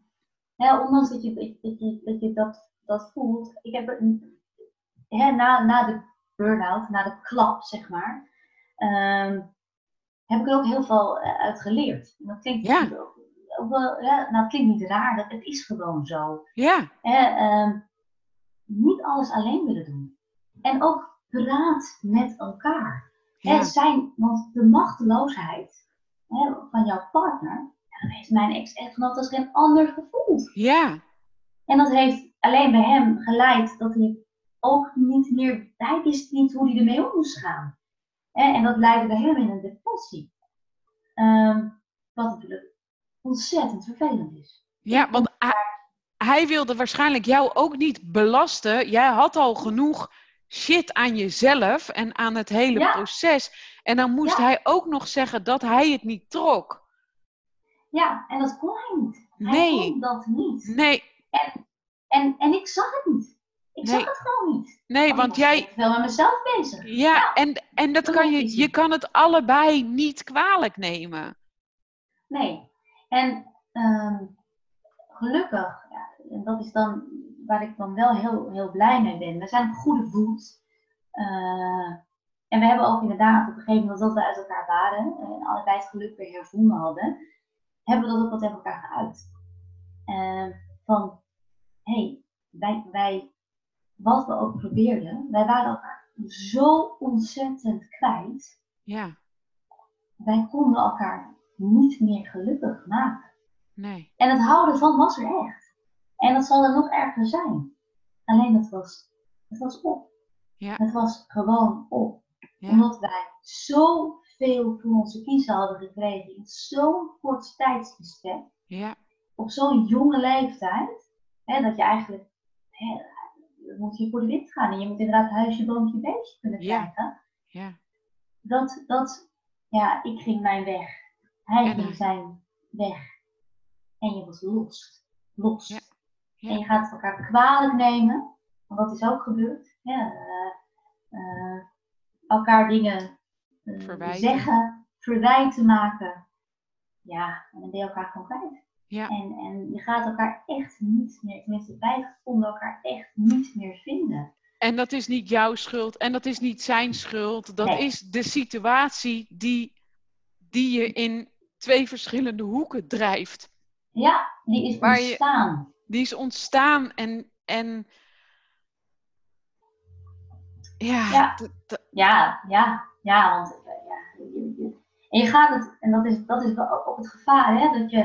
hè, ondanks dat je, dat, je, dat, je dat, dat voelt, ik heb er, hè, na, na de burn-out, na de klap, zeg maar, uh, heb ik er ook heel veel eh, uit geleerd. En dat klinkt ja ook ja, nou het klinkt niet raar, dat het is gewoon zo. Ja. Uh, niet alles alleen willen doen. En ook praat met elkaar. Ja. Zijn, want de machteloosheid hè, van jouw partner, dat heeft mijn ex-echtgenoot als geen ander gevoeld. Ja. En dat heeft alleen bij hem geleid dat hij ook niet meer, hij wist niet hoe hij ermee om moest gaan. En dat leidde bij hem in een depressie. Um, wat natuurlijk ontzettend vervelend is. Ja, want hij, wilde waarschijnlijk jou ook niet belasten. Jij had al genoeg shit aan jezelf en aan het hele proces. En dan moest hij ook nog zeggen dat hij het niet trok. Ja, en dat kon hij niet. Hij nee. kon dat niet. Nee. En, en, en ik zag het niet. Ik zag het gewoon niet. Nee, want, want jij. Ik wel met mezelf bezig. Ja, en, en dat kan je, je kan het allebei niet kwalijk nemen. Nee, en ehm, gelukkig, ja, en dat is dan waar ik dan wel heel, heel blij mee ben. We zijn op goede voet. Uh, en we hebben ook inderdaad op een gegeven moment dat we uit elkaar waren en allebei het geluk weer hervonden hadden, hebben we dat ook wat tegen elkaar geuit. Uh, van, hé, hey, wij, wij, wat we ook probeerden, wij waren elkaar zo ontzettend kwijt. Ja. Wij konden elkaar niet meer gelukkig maken. Nee. En het houden van was er echt. En dat zal er nog erger zijn. Alleen het was, het was op. Ja. Het was gewoon op. Omdat wij zoveel voor onze kiezen hadden gekregen in zo'n kort tijdsbestek. Ja. Op zo'n jonge leeftijd. Hè, dat je eigenlijk, hè, moet je voor de wind gaan. En je moet inderdaad huisje, boompje, beestje kunnen krijgen. Ja. Dat, dat, ja, ik ging mijn weg. Hij zijn weg. En je was los. Los. Ja. Ja. En je gaat elkaar kwalijk nemen. Want dat is ook gebeurd. Ja, uh, elkaar dingen uh, zeggen, verwijten maken. Ja, en dan ben je elkaar gewoon kwijt. Ja. En, en je gaat elkaar echt niet meer, tenminste wij konden elkaar echt niet meer vinden. En dat is niet jouw schuld en dat is niet zijn schuld. Dat is de situatie die, die je in twee verschillende hoeken drijft. Ja, die is ontstaan. die is ontstaan en, en Ja, ja, ja, ja, ja, want ja, en je gaat het, en dat is, dat is wel ook het gevaar, hè, dat je,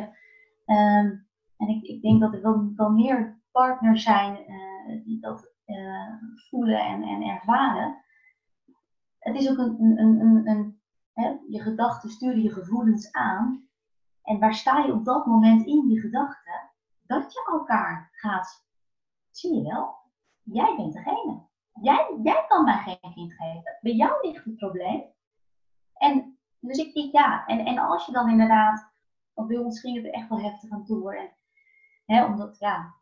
um, en ik, ik denk dat er wel, wel meer partners zijn uh, die dat uh, voelen en, en ervaren. Het is ook een, een, een, een hè, je gedachten sturen je gevoelens aan. En waar sta je op dat moment in die gedachten? Dat je elkaar gaat, zie je wel, jij bent degene. Jij, jij kan mij geen kind geven. Bij jou ligt het probleem. En dus ik, ik ja, en, en als je dan inderdaad, want bij ons ging het er echt wel heftig aan toe En, hè, omdat, ja,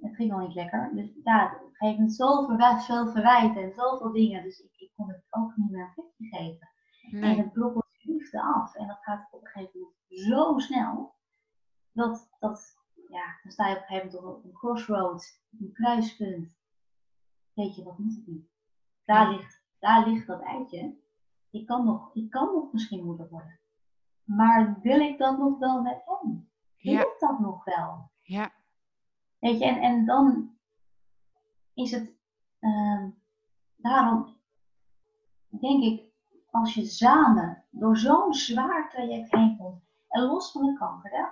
het ging al niet lekker. Dus ja, op een gegeven zoveel, verwijten en zoveel dingen. Dus ik, ik kon het ook niet meer een plekje geven. En het brokkelt liefde af. En dat gaat op een gegeven moment zo snel. Dat, dat ja, dan sta je op een gegeven moment op een crossroads, een kruispunt. Weet je, wat moet ik niet? Daar, ligt, daar ligt dat eitje. Ik kan, nog, ik kan nog misschien moeder worden. Maar wil ik dat nog wel met hem? Wil ik dat nog wel? Ja. Weet je, en, en dan is het, uh, daarom denk ik, als je samen door zo'n zwaar traject heen komt, en los van de kanker,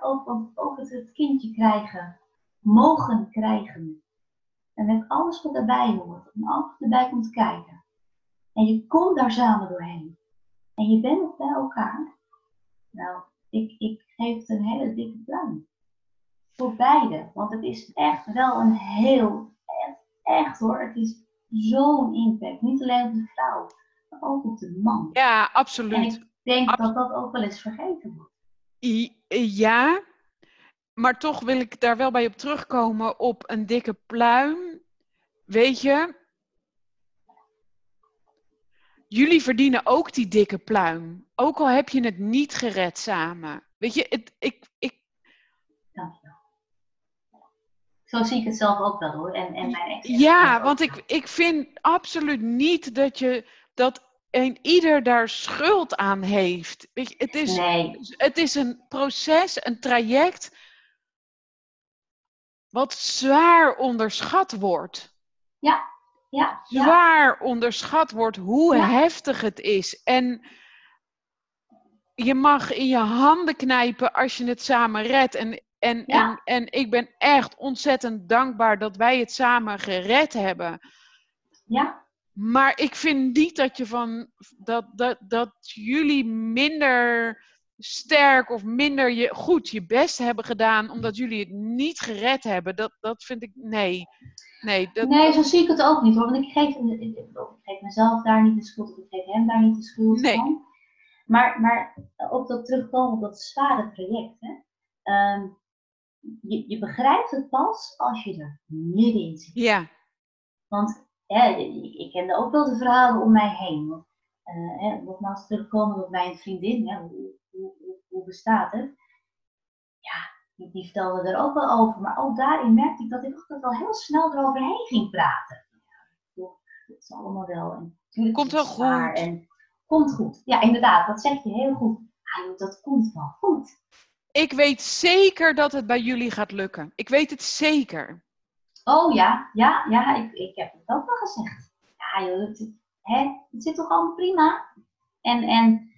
ook, het, het kindje krijgen, mogen krijgen, en met alles wat erbij hoort, en alles wat erbij komt kijken, en je komt daar samen doorheen, en je bent bij elkaar, nou, ik, ik geef het een hele dikke pluim. Voor beide. Want het is echt wel een heel, echt, echt hoor, het is zo'n impact. Niet alleen op de vrouw, de man. Ja, absoluut. En ik denk dat dat ook wel eens vergeten wordt. Ja, maar toch wil ik daar wel bij op terugkomen op een dikke pluim. Weet je, jullie verdienen ook die dikke pluim. Ook al heb je het niet gered samen. Weet je, het, ik, ik, zo zie ik het zelf ook wel hoor. En, en mijn ja, want ik, ik vind absoluut niet dat je dat een ieder daar schuld aan heeft. Weet je, het, is, nee. het is een proces, een traject, wat zwaar onderschat wordt. Ja, ja. Zwaar onderschat wordt hoe heftig het is. En je mag in je handen knijpen als je het samen redt. En en, en, en ik ben echt ontzettend dankbaar dat wij het samen gered hebben. Ja. Maar ik vind niet dat je van dat, dat, dat jullie minder sterk of minder je, goed je best hebben gedaan omdat jullie het niet gered hebben. Dat, dat vind ik nee. Nee, dat... nee, zo zie ik het ook niet hoor. Want ik geef, ik, ik geef mezelf daar niet de schuld, ik geef hem daar niet de schuld nee. van. Maar, maar ook dat terugkomen op dat zware traject. Hè? Ehm, je, je begrijpt het pas als je er middenin zit. Ja. Want hè, ik, kende ook wel de verhalen om mij heen. Uh, hè, nogmaals terugkomen op mijn vriendin, hè, hoe, hoe, hoe, bestaat het? Ja, die, die, vertelde er ook wel over. Maar ook daarin merkte ik dat ik altijd wel heel snel eroverheen ging praten. Ja, dat is allemaal wel. En natuurlijk komt wel goed. En komt goed. Ja, inderdaad, dat zeg je heel goed. Ah, dat komt wel goed. Ik weet zeker dat het bij jullie gaat lukken. Ik weet het zeker. Oh ja, ja, ja, ik, ik heb het ook wel gezegd. Ja, joh, het, hè, het zit toch allemaal prima? En, en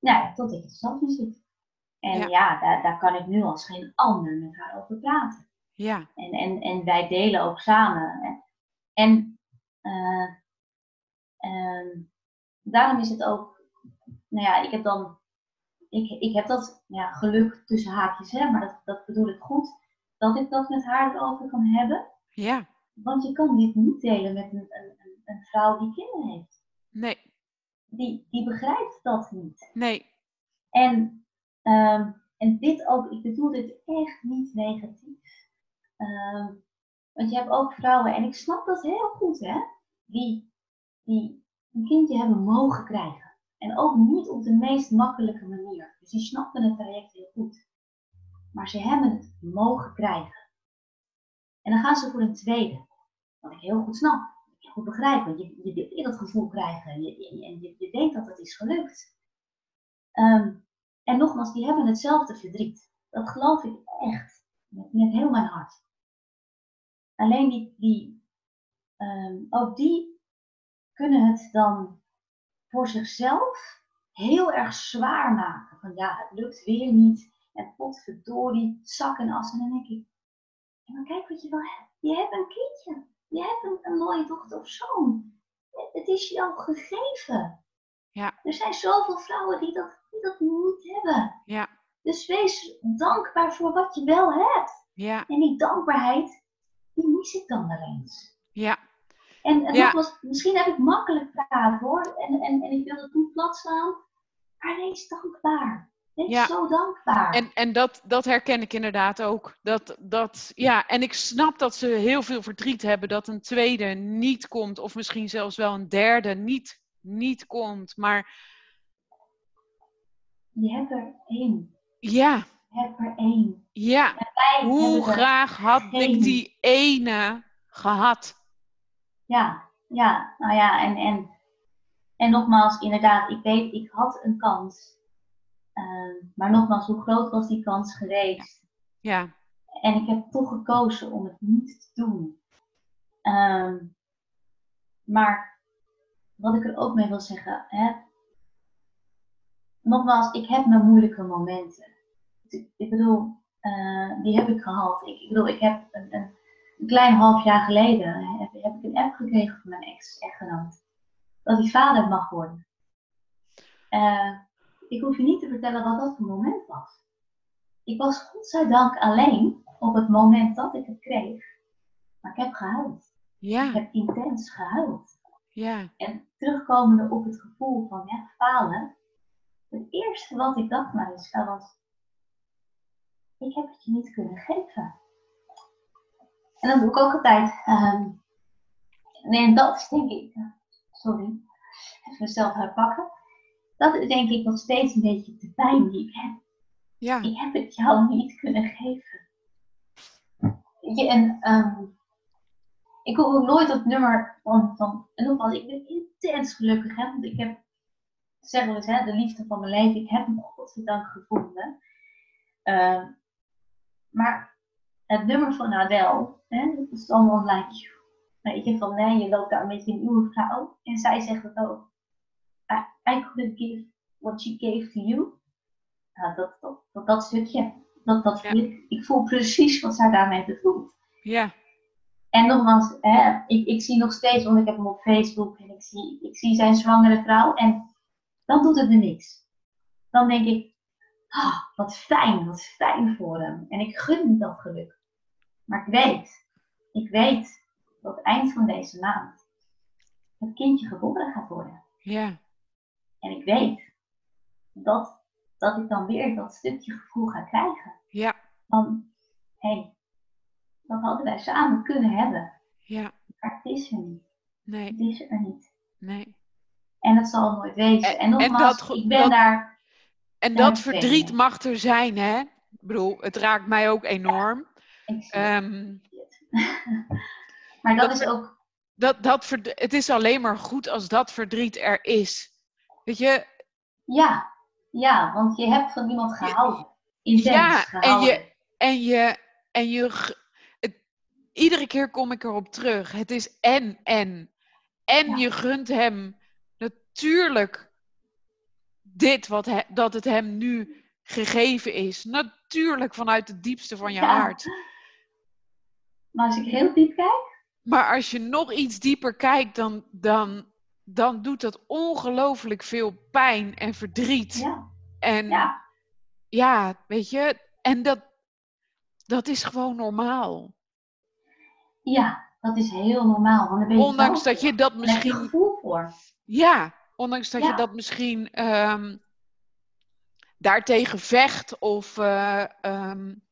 nou, tot ik het zelf niet zit. En ja, daar, daar kan ik nu als geen ander met haar over praten. Ja. En, en, en wij delen ook samen. Hè. En uh, daarom is het ook, nou ja, ik heb dan ik, ik heb dat ja, geluk tussen haakjes, hè, maar dat, dat bedoel ik goed, dat ik dat met haar erover kan hebben. Ja. Want je kan dit niet delen met een, een, een vrouw die kinderen heeft. Nee. Die, die begrijpt dat niet. Nee. En, um, en dit ook, ik bedoel dit echt niet negatief. Um, want je hebt ook vrouwen, en ik snap dat heel goed, hè, die, die een kindje hebben mogen krijgen. En ook niet op de meest makkelijke manier. Dus die snapten het traject heel goed. Maar ze hebben het mogen krijgen. En dan gaan ze voor een tweede. Wat ik heel goed snap. Ik goed begrijp. Want je, je dat gevoel krijgen. En je, je, denkt dat het is gelukt. Um, en nogmaals, die hebben hetzelfde verdriet. Dat geloof ik echt. Met, met heel mijn hart. Alleen die, die um, ook die kunnen het dan voor zichzelf heel erg zwaar maken. Van ja, het lukt weer niet. En potverdorie, zak en as. En dan denk ik, ja, maar kijk wat je wel hebt. Je hebt een kindje. Je hebt een, een mooie dochter of zoon. Het is al gegeven. Ja. Er zijn zoveel vrouwen die dat, die dat niet hebben. Ja. Dus wees dankbaar voor wat je wel hebt. Ja. En die dankbaarheid, die mis ik dan wel eens. Ja. En, en ja. was, misschien heb ik makkelijk praten hoor. En, en, en ik wil het niet plat slaan. Maar wees dankbaar. Wees ja. zo dankbaar. En, en dat, dat herken ik inderdaad ook. Dat, dat, ja, en ik snap dat ze heel veel verdriet hebben dat een tweede niet komt. Of misschien zelfs wel een derde niet, niet komt. Maar. Je hebt er één. Ja. Je hebt er één. Ja. Hoe graag had ik die ene gehad? Ja, ja, nou ja, en, en, en nogmaals, inderdaad, ik weet, ik had een kans. Uh, maar nogmaals, hoe groot was die kans geweest? Ja. En ik heb toch gekozen om het niet te doen. Um, maar wat ik er ook mee wil zeggen, hè, nogmaals, ik heb mijn moeilijke momenten. Ik bedoel, uh, die heb ik gehad. Ik, ik bedoel, ik heb een, een een klein half jaar geleden heb, heb ik een app gekregen van mijn ex-echtgenoot. Dat hij vader mag worden. Uh, ik hoef je niet te vertellen wat dat voor moment was. Ik was godzijdank alleen op het moment dat ik het kreeg. Maar ik heb gehuild. Ja. Ik heb intens gehuild. Ja. En terugkomende op het gevoel van ja, falen. Het eerste wat ik dacht maar eens was, ik heb het je niet kunnen geven. En dan doe ik ook altijd. Um, en dat is denk ik, sorry, even mezelf herpakken. Dat is denk ik nog steeds een beetje de pijn die ik heb. Ja. Ik heb het jou niet kunnen geven. Je, en um, ik hoef ook nooit het nummer van, van en nogmaals, ik ben intens gelukkig, hè, want ik heb, zeg wel eens, hè, de liefde van mijn leven, ik heb hem godzijdank gevonden. Uh, maar het nummer van Adele, hè, dat is allemaal like, weet je, van nee, je loopt daar met je nieuwe vrouw. En zij zegt het ook. I, I couldn't give what she gave to you. Nou, dat, dat, dat, dat stukje, dat, dat ik. Ik voel precies wat zij daarmee bedoelt. Ja. En nogmaals, hè, ik, ik zie nog steeds, want ik heb hem op Facebook en ik zie, ik zie zijn zwangere vrouw. En dan doet het er niks. Dan denk ik, ah, wat fijn, wat fijn voor hem. En ik gun hem dat geluk. Maar ik weet, ik weet dat eind van deze maand het kindje geboren gaat worden. Ja. En ik weet dat, dat ik dan weer dat stukje gevoel ga krijgen. Ja. Van, hé, hey, dat hadden wij samen kunnen hebben. Ja. Maar het is er niet. Nee. Het is er niet. Nee. En het zal nooit wezen. En, nogmaals, en dat, ik ben dat, daar... En dat verdriet mag er zijn, hè? Ik bedoel, het raakt mij ook enorm. Um, maar dat, is ook. Dat, dat het is alleen maar goed als dat verdriet er is. Weet je? Ja, ja want je hebt van iemand gehouden. Intens ja, gehouden. en je. En je, en je het, iedere keer kom ik erop terug. Het is en, en. En ja. je gunt hem natuurlijk dit wat he, dat het hem nu gegeven is. Natuurlijk vanuit het diepste van je ja. hart. Maar als ik heel diep kijk. Maar als je nog iets dieper kijkt, dan, dan, dan doet dat ongelooflijk veel pijn en verdriet. Ja. En ja. ja, weet je, en dat, dat is gewoon normaal. Ja, dat is heel normaal. Want ben je ondanks dat je dat misschien. Gevoel voor. Ja, ondanks dat ja. je dat misschien um, daartegen vecht of uh, um,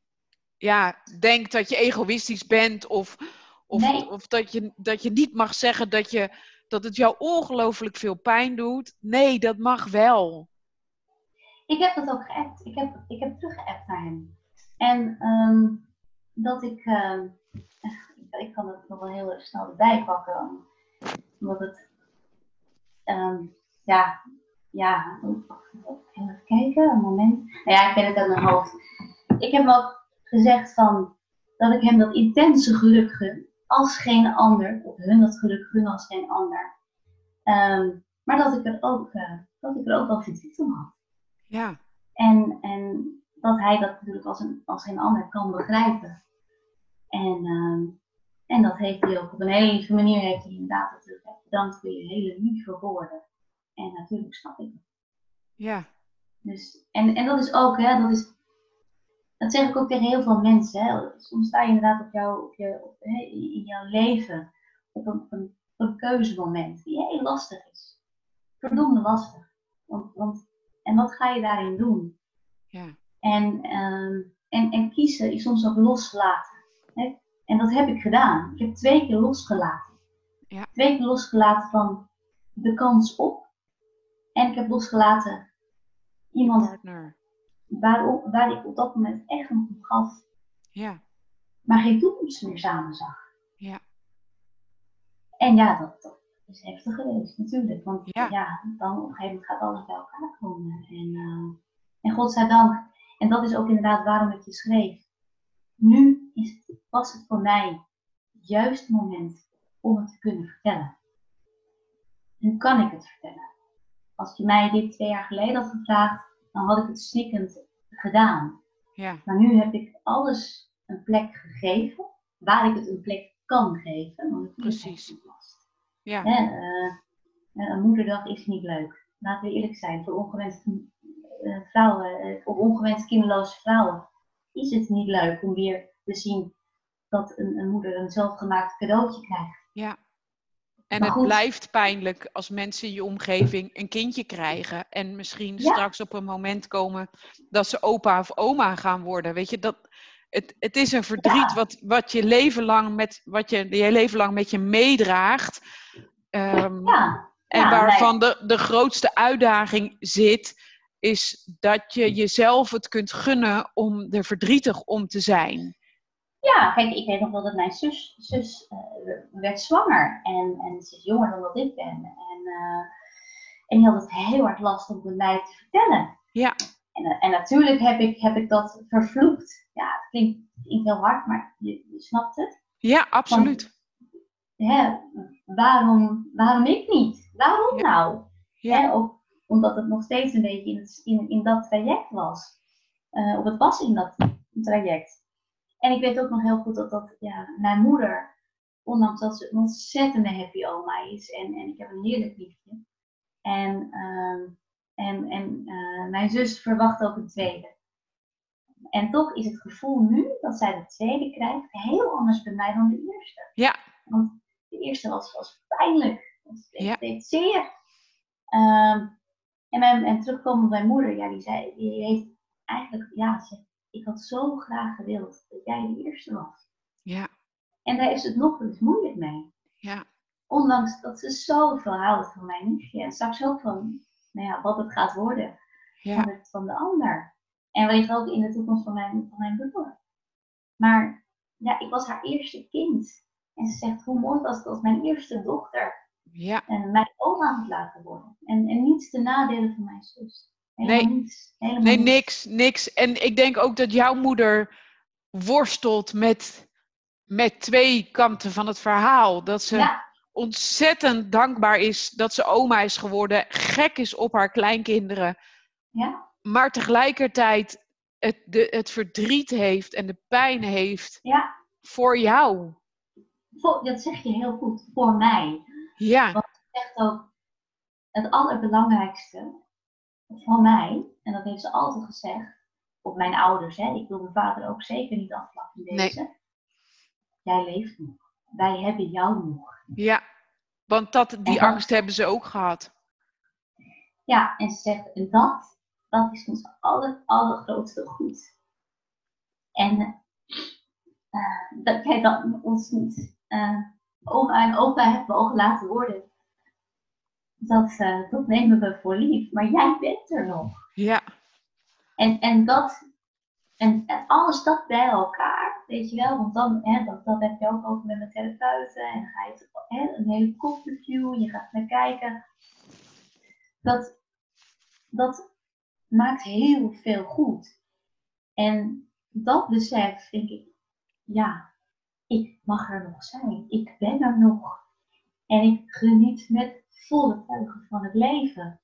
ja, denkt dat je egoïstisch bent of, of, nee. of dat, je, dat je niet mag zeggen dat, je, dat het jou ongelooflijk veel pijn doet. Nee, dat mag wel. Ik heb dat ook geappt. Ik heb, ik heb teruggeappt naar hem. En um, dat ik, uh, ik kan het nog wel heel snel erbij pakken, omdat het, um, ja, ja, even kijken, een moment. Nou ja, ik ben het uit mijn hoofd. Ik heb ook gezegd van dat ik hem dat intense geluk gun als geen ander, of hun dat geluk gun als geen ander. Ehm, maar dat ik, er ook, uh, dat ik er ook wel verdriet om had. Ja. En, en dat hij dat natuurlijk als een, als geen ander kan begrijpen. En, ehm, en dat heeft hij ook op een hele lieve manier, heeft hij inderdaad natuurlijk bedankt voor je hele lieve woorden. En natuurlijk snap ik het. Ja. Dus, en, en dat is ook, hè, dat is, dat zeg ik ook tegen heel veel mensen. Hè. Soms sta je inderdaad op jou, op je, op, hè, in jouw leven op een, een, een keuzemoment die heel lastig is. Verdomde lastig. Want, want, en wat ga je daarin doen? Ja. En, ehm, en, en kiezen is soms ook loslaten. Hè? En dat heb ik gedaan. Ik heb twee keer losgelaten. Ja. Twee keer losgelaten van de kans op. En ik heb losgelaten iemand Partner. Waar, waar ik op dat moment echt nog om gaf. Ja. Maar geen toekomst meer samen zag. Ja. En ja, dat, dat is heftig geweest natuurlijk. Want Ja. ja. dan op een gegeven moment gaat alles bij elkaar komen. En, uh, en godzijdank. En dat is ook inderdaad waarom ik je schreef. Nu is het, was het voor mij het juiste moment om het te kunnen vertellen. Nu kan ik het vertellen. Als je mij dit twee jaar geleden had gevraagd, dan had ik het snikkend gedaan. Ja. Maar nu heb ik alles een plek gegeven, waar ik het een plek kan geven. Want het Precies. Ja. Hè, uh, een moederdag is niet leuk. Laten we eerlijk zijn, voor ongewenst uh, vrouwen, voor ongewenst kinderloze vrouwen, is het niet leuk om weer te zien dat een, een moeder een zelfgemaakt cadeautje krijgt. Ja. En het blijft pijnlijk als mensen in je omgeving een kindje krijgen en misschien Ja. straks op een moment komen dat ze opa of oma gaan worden. Weet je, dat, het, het is een verdriet Ja. wat, wat, je leven lang met, wat je je leven lang met je meedraagt. Ehm, Ja, en waarvan de, de grootste uitdaging zit, is dat je jezelf het kunt gunnen om er verdrietig om te zijn. Ja, kijk, ik weet nog wel dat mijn zus, zus uh, werd zwanger. En, en ze is jonger dan dat ik ben. En, uh, en die had het heel hard lastig om het mij te vertellen. Ja. En, uh, en natuurlijk heb ik, heb ik dat vervloekt. Ja, het klinkt, klinkt heel hard, maar je, je snapt het. Ja, absoluut. Want, hè, waarom, waarom ik niet? Waarom Ja. nou? Ja. Hè, ook omdat het nog steeds een beetje in, het, in, in dat traject was. Uh, of het was in dat traject. En ik weet ook nog heel goed dat, dat ja, mijn moeder, ondanks dat ze een ontzettende happy oma is, en, en ik heb een heerlijk liefje. En, uh, en, en uh, mijn zus verwacht ook een tweede. En toch is het gevoel nu dat zij de tweede krijgt heel anders bij mij dan de eerste. Ja. Want de eerste was, was pijnlijk. Het Ja. deed zeer. Um, en, mijn, en terugkomend bij mijn moeder, ja, die zei, die heeft eigenlijk, ja, ze, ik had zo graag gewild dat jij de eerste was. Ja. En daar is het nog eens moeilijk mee. Ja. Ondanks dat ze zoveel houdt van mijn nichtje. En straks ook van nou ja, wat het gaat worden Ja. van, het, van de ander. En wellicht ook in de toekomst van mijn, van mijn broer. Maar ja, ik was haar eerste kind. En ze zegt, hoe mooi was het als mijn eerste dochter Ja. en mijn oma had laten worden. En, en niets te nadelen van mijn zus. Helemaal Nee. niets. Helemaal Nee, niks, niks. En ik denk ook dat jouw moeder worstelt met, met twee kanten van het verhaal. Dat ze Ja, ontzettend dankbaar is dat ze oma is geworden, gek is op haar kleinkinderen, ja, maar tegelijkertijd het, de, het verdriet heeft en de pijn heeft ja. voor jou. Voor- dat zeg je heel goed. Voor mij. Ja, Echt ook het allerbelangrijkste voor mij. En dat heeft ze altijd gezegd. Op mijn ouders. Hè. Ik wil mijn vader ook zeker niet Nee. deze. Jij leeft nog. Wij hebben jou nog. ja. Want dat, die dat- angst hebben ze ook gehad. Ja, en ze zegt, en dat, dat is ons aller, allergrootste goed. En eh, dat jij dan ons niet eh, oma en opa hebt mogen laten worden. Dat, eh, dat nemen we voor lief, maar jij bent er nog. Ja, En, en dat, en, en alles dat bij elkaar, weet je wel, want dan, hè, dat, dat heb je ook over met mijn therapeuten, en dan ga je hè, een hele koppenview, je gaat naar kijken. Dat, dat maakt heel veel goed. En dat besef, denk ik, ja, ik mag er nog zijn. Ik ben er nog. En ik geniet met volle teugen van het leven.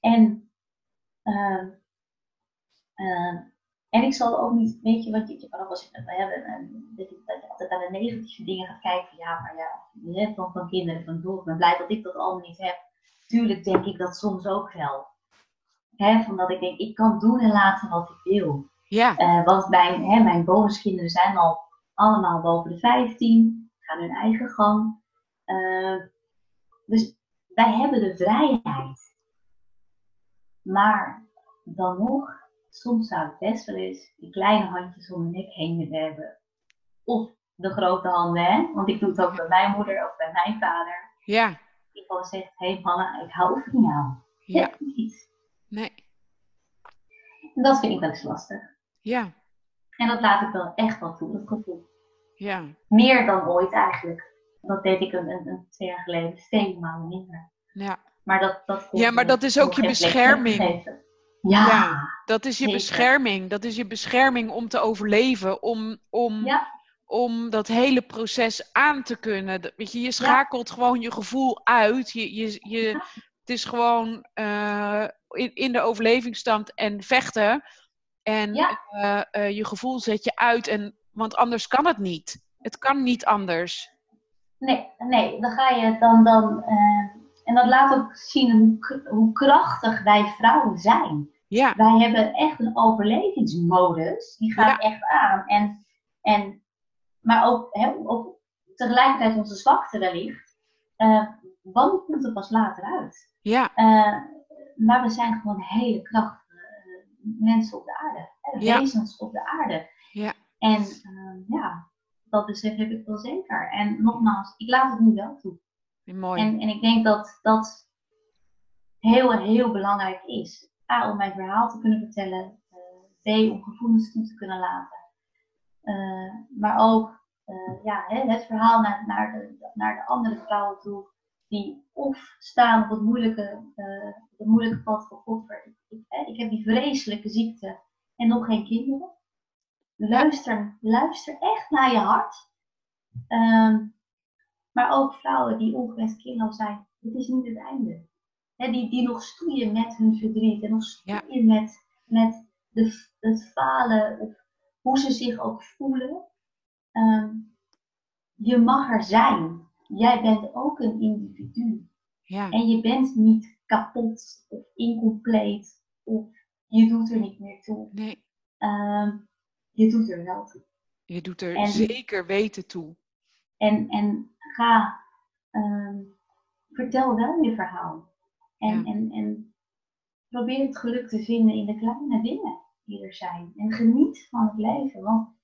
En, uh, en ik zal ook niet, weet je, wat je, je kan ook wel zeggen, we hebben, dat, je, dat je altijd naar de negatieve dingen gaat kijken. Ja, maar ja, je hebt dan van kinderen van door. Ik ben blij dat ik dat allemaal niet heb. Tuurlijk denk ik dat soms ook wel. Hè, van dat ik denk, ik kan doen en laten wat ik wil. Ja. Uh, want mijn, hè, mijn bonuskinderen zijn al allemaal boven de 15, gaan hun eigen gang. Uh, dus wij hebben de vrijheid. Maar dan nog, soms zou het best wel eens die kleine handjes om mijn nek heen willen hebben. Of de grote handen, hè? Want ik doe het ook bij mijn moeder of bij mijn vader. Ja. Die gewoon zegt, hé hey, Hanna, ik hou van jou. Ja. Niet. Nee. En dat vind ik wel eens lastig. Ja. En dat laat ik wel echt wel toe, dat gevoel. Ja. Meer dan ooit eigenlijk. Dat deed ik een, een, een twee jaar geleden vele malen minder. Ja. Maar dat, dat ja, maar dat is ook je bescherming. Ja, ja, dat is je zeker. bescherming. Dat is je bescherming om te overleven. Om, om, ja. om dat hele proces aan te kunnen. Weet je, je schakelt gewoon je gevoel uit. Je, je, je, Het is gewoon uh, in, in de overlevingsstand en vechten. En uh, uh, je gevoel zet je uit. En, want anders kan het niet. Het kan niet anders. Nee, nee, dan ga je dan. dan en dat laat ook zien hoe, krachtig wij vrouwen zijn. Ja. Wij hebben echt een overlevingsmodus. Die gaat echt aan. En, en, maar ook, hè, ook tegelijkertijd onze zwakte wellicht. Uh, want komt er pas later uit. Ja. Uh, maar we zijn gewoon hele krachtige mensen op de aarde. Hè, ja. Wezens op de aarde. Ja. En uh, ja, dat besef heb ik wel zeker. En nogmaals, ik laat het nu wel toe. Mooi. En, en ik denk dat dat heel, heel belangrijk is. A, om mijn verhaal te kunnen vertellen. Uh, B, om gevoelens toe te kunnen laten. Uh, maar ook uh, ja, hè, het verhaal naar, naar, de, naar de andere vrouwen toe. Die of staan op het moeilijke, het moeilijke pad van God. Ik, ik, ik heb die vreselijke ziekte en nog geen kinderen. Luister, luister echt naar je hart. Um, maar ook vrouwen die ongewenst kinderloos zijn. Het is niet het einde. He, die, die nog stoeien met hun verdriet. En nog stoeien ja. met, met de, het falen. Of hoe ze zich ook voelen. Um, je mag er zijn. Jij bent ook een individu. Ja. En je bent niet kapot of incompleet. Of je doet er niet meer toe. Nee. Um, je doet er wel toe. Je doet er en, zeker weten toe. En, en ga, um, vertel wel je verhaal. En, ja. en, en probeer het geluk te vinden in de kleine dingen die er zijn. En geniet van het leven. Want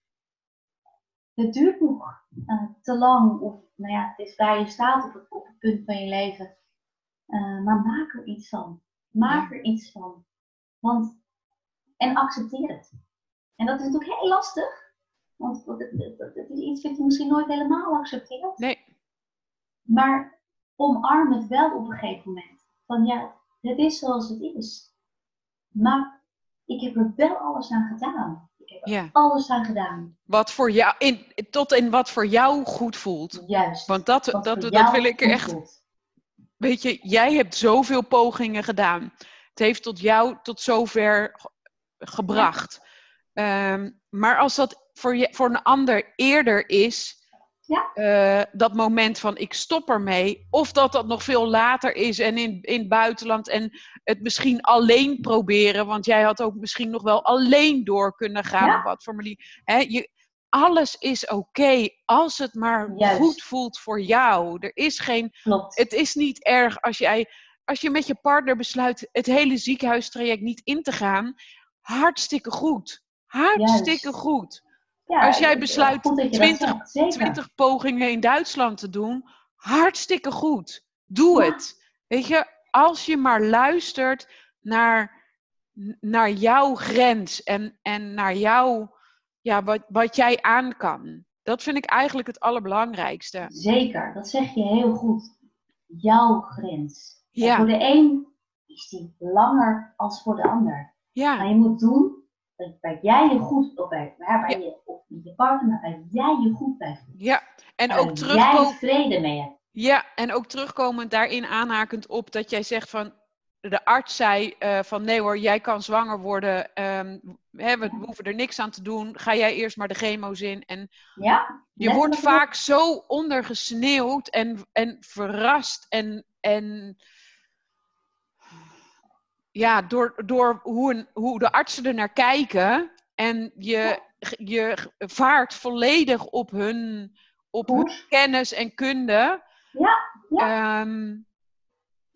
het duurt nog uh, te lang. Of nou ja, het is waar je staat op het, op het punt van je leven. Uh, maar maak er iets van. Maak Ja. er iets van. Want, en accepteer het. En dat is natuurlijk heel lastig. Want het, het is iets wat je misschien nooit helemaal accepteert. Nee. Maar omarm het wel op een gegeven moment. Van ja, het is zoals het is. Maar ik heb er wel alles aan gedaan. Ik heb er Ja. alles aan gedaan. Wat voor jou, in, tot in wat voor jou goed voelt. Juist. Want dat, dat, dat wil ik echt. voelt. Weet je, jij hebt zoveel pogingen gedaan. Het heeft tot jou tot zover ge- gebracht. Ehm, maar als dat voor, je, voor een ander eerder is, Ja. eh, dat moment van ik stop ermee, of dat dat nog veel later is en in, in het buitenland en het misschien alleen proberen, want jij had ook misschien nog wel alleen door kunnen gaan. Ja. Op wat voor manier. Hè, je, alles is oké als het maar Juist. goed voelt voor jou. Er is geen Klopt. het is niet erg als jij, als je met je partner besluit het hele ziekenhuistraject niet in te gaan. Hartstikke goed. Hartstikke Juist. goed. Ja, als jij besluit goed dat je dat 20 zegt, zeker. 20 pogingen in Duitsland te doen. Hartstikke goed. Doe Ja. het. Weet je, als je maar luistert naar, naar jouw grens en, en naar jouw, ja, wat, wat jij aan kan. Dat vind ik eigenlijk het allerbelangrijkste. Zeker, dat zeg je heel goed. Jouw grens. En voor de een is die langer als voor de ander. Maar Ja, je moet doen waar jij je goed, of bij, waar, waar Ja. je, of met je partner, waar jij je goed bij voelt. ja. En Waar ook jij terugkomen. vrede mee hebt. Ja, en ook terugkomend daarin aanhakend op dat jij zegt van de arts zei uh, van nee hoor, jij kan zwanger worden, um, hè, we, hoeven er niks aan te doen, ga jij eerst maar de chemo's in. En ja, je wordt vaak zo ondergesneeuwd en, en verrast en, en ja, door, door hoe, een, hoe de artsen er naar kijken en je, je vaart volledig op hun, op hun kennis en kunde. Ja, ja. Um,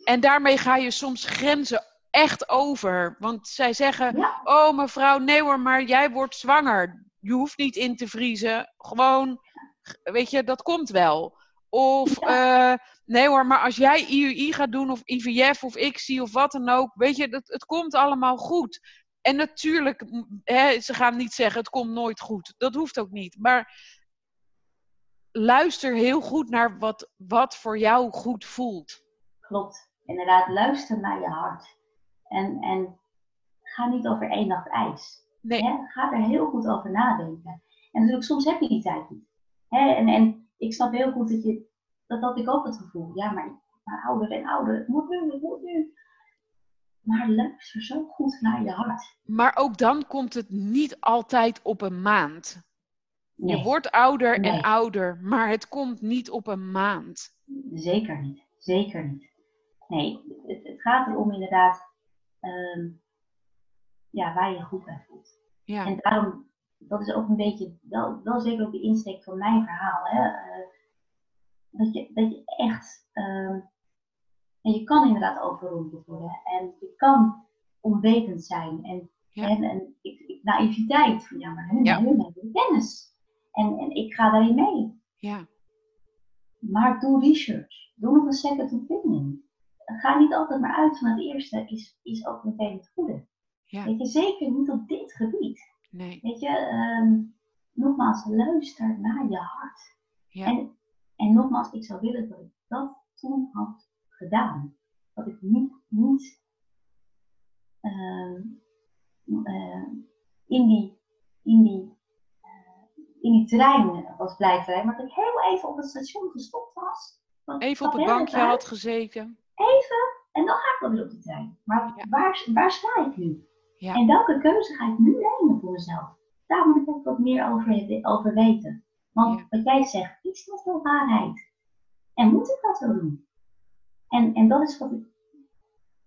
en daarmee ga je soms grenzen echt over. Want zij zeggen: Oh, mevrouw, nee hoor, maar jij wordt zwanger. Je hoeft niet in te vriezen. Gewoon, weet je, dat komt wel. Of uh, nee hoor, maar als jij IUI gaat doen, of IVF of ICSI of wat dan ook, weet je, dat, het komt allemaal goed. En natuurlijk, hè, ze gaan niet zeggen: Het komt nooit goed. Dat hoeft ook niet. Maar luister heel goed naar wat, wat voor jou goed voelt. Klopt inderdaad, luister naar je hart. En, en ga niet over één nacht ijs. Nee. Hè? Ga er heel goed over nadenken. En natuurlijk, soms heb je die tijd niet. Hè? En, en ik snap heel goed dat je, dat had ik ook het gevoel. Ja, maar, maar ouder en ouder, het moet nu, het moet nu. Maar luister zo goed naar je hart. Maar ook dan komt het niet altijd op een maand. Je wordt ouder en ouder, maar het komt niet op een maand. Zeker niet, zeker niet. Nee, het, het gaat erom inderdaad um, ja, waar je goed bij voelt. Ja. En daarom, dat is ook een beetje, wel, wel zeker ook de insteek van mijn verhaal. Hè? Uh, dat, je, dat je echt, um, en je kan inderdaad overrompeld worden. En je kan onwetend zijn. En, ja. en, en ik, ik, naïviteit. Van, ja, maar hun, ja. hun hebben kennis. En, en ik ga daarin mee. Ja. Maar doe research. Doe nog een second opinion ga niet altijd maar uit van het eerste is, is ook meteen het goede. Ja. Weet je, zeker niet op dit gebied. Nee. Weet je, um, nogmaals, luister naar je hart. Ja. En, en nogmaals, ik zou willen dat ik dat toen had gedaan. Dat ik niet, niet uh, uh, in die, in die, uh, in die trein was blijven rijden, maar dat ik heel even op het station gestopt was. Even op het bankje had gezeten even en dan ga ik wel weer op de trein. Maar waar, waar sta ik nu? Ja. En welke keuze ga ik nu nemen voor mezelf? Daar moet ik ook wat meer over, over weten. Want wat jij zegt, is dat wel waarheid? En moet ik dat wel doen? En, en dat is wat ik,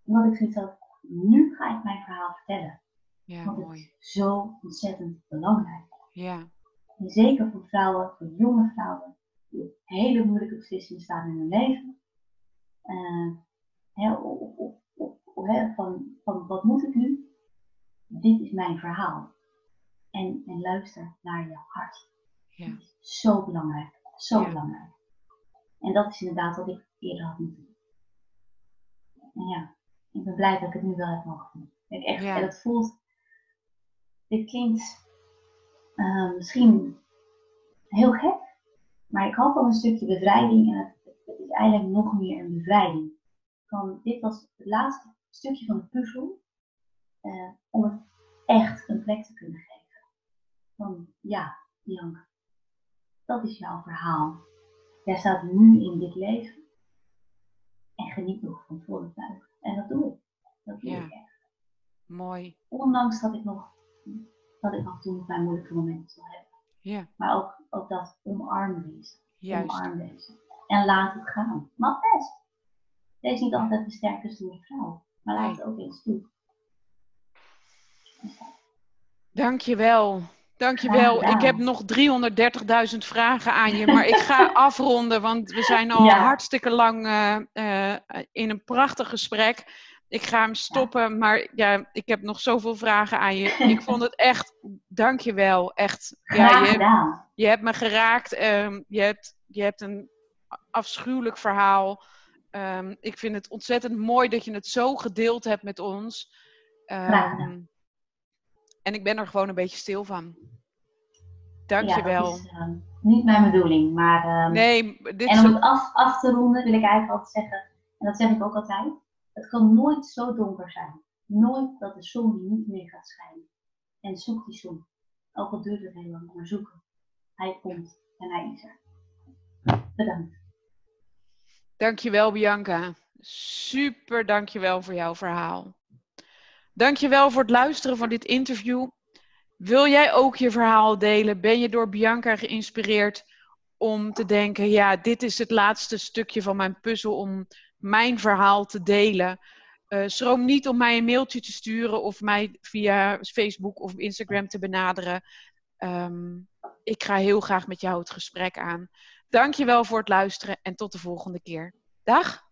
wat ik zoiets had. Nu ga ik mijn verhaal vertellen. Ja, Want mooi. het is zo ontzettend belangrijk. Ja. En zeker voor vrouwen, voor jonge vrouwen, die op hele moeilijke beslissingen staan in hun leven uh, hè, hè, van, van wat moet ik nu? Dit is mijn verhaal. En, en luister naar je hart. Ja. Zo belangrijk. Zo belangrijk. En dat is inderdaad wat ik eerder had moeten doen. En ja, ik ben blij dat ik het nu wel heb mogen doen. Ik echt, En het voelt, dit klinkt uh, misschien heel gek, maar ik had al een stukje bevrijding en het is eigenlijk nog meer een bevrijding. Van, dit was het laatste stukje van de puzzel uh, om het echt een plek te kunnen geven. Van ja, Bianca, dat is jouw verhaal. Jij staat nu in dit leven en geniet nog van volle tuig. En dat doe ik. Dat doe ja. ik echt. Mooi. Ondanks dat ik nog, dat ik nog toen mijn moeilijke momenten zal hebben. Ja. Maar ook, ook dat omarm deze. Juist. Omarm deze en laat het gaan. Mag best. Is niet altijd de sterke stoere vrouw, maar laat het ook eens toe. Dankjewel. Dankjewel. Ik heb nog 330.000 vragen aan je, maar ik ga afronden, want we zijn al hartstikke lang uh, uh, in een prachtig gesprek. Ik ga hem stoppen, maar ja, ik heb nog zoveel vragen aan je. Ik vond het echt, dankjewel. Echt. Ja, je, je hebt me geraakt. Um, je, hebt, je hebt een afschuwelijk verhaal. Um, ik vind het ontzettend mooi dat je het zo gedeeld hebt met ons. Um, en ik ben er gewoon een beetje stil van. Dankjewel. Ja, is uh, niet mijn bedoeling, maar... Um, nee, dit en om het af, af te ronden wil ik eigenlijk altijd zeggen, en dat zeg ik ook altijd, het kan nooit zo donker zijn. Nooit dat de zon niet meer gaat schijnen. En zoek die zon. Ook al duurt het heel lang, maar zoeken. Hij komt en hij is er. Bedankt. Dankjewel Bianca. Super dankjewel voor jouw verhaal. Dankjewel voor het luisteren van dit interview. Wil jij ook je verhaal delen? Ben je door Bianca geïnspireerd om te denken, ja, dit is het laatste stukje van mijn puzzel om mijn verhaal te delen? Uh, schroom niet om mij een mailtje te sturen of mij via Facebook of Instagram te benaderen. Ehm, ik ga heel graag met jou het gesprek aan. Dankjewel voor het luisteren en tot de volgende keer. Dag!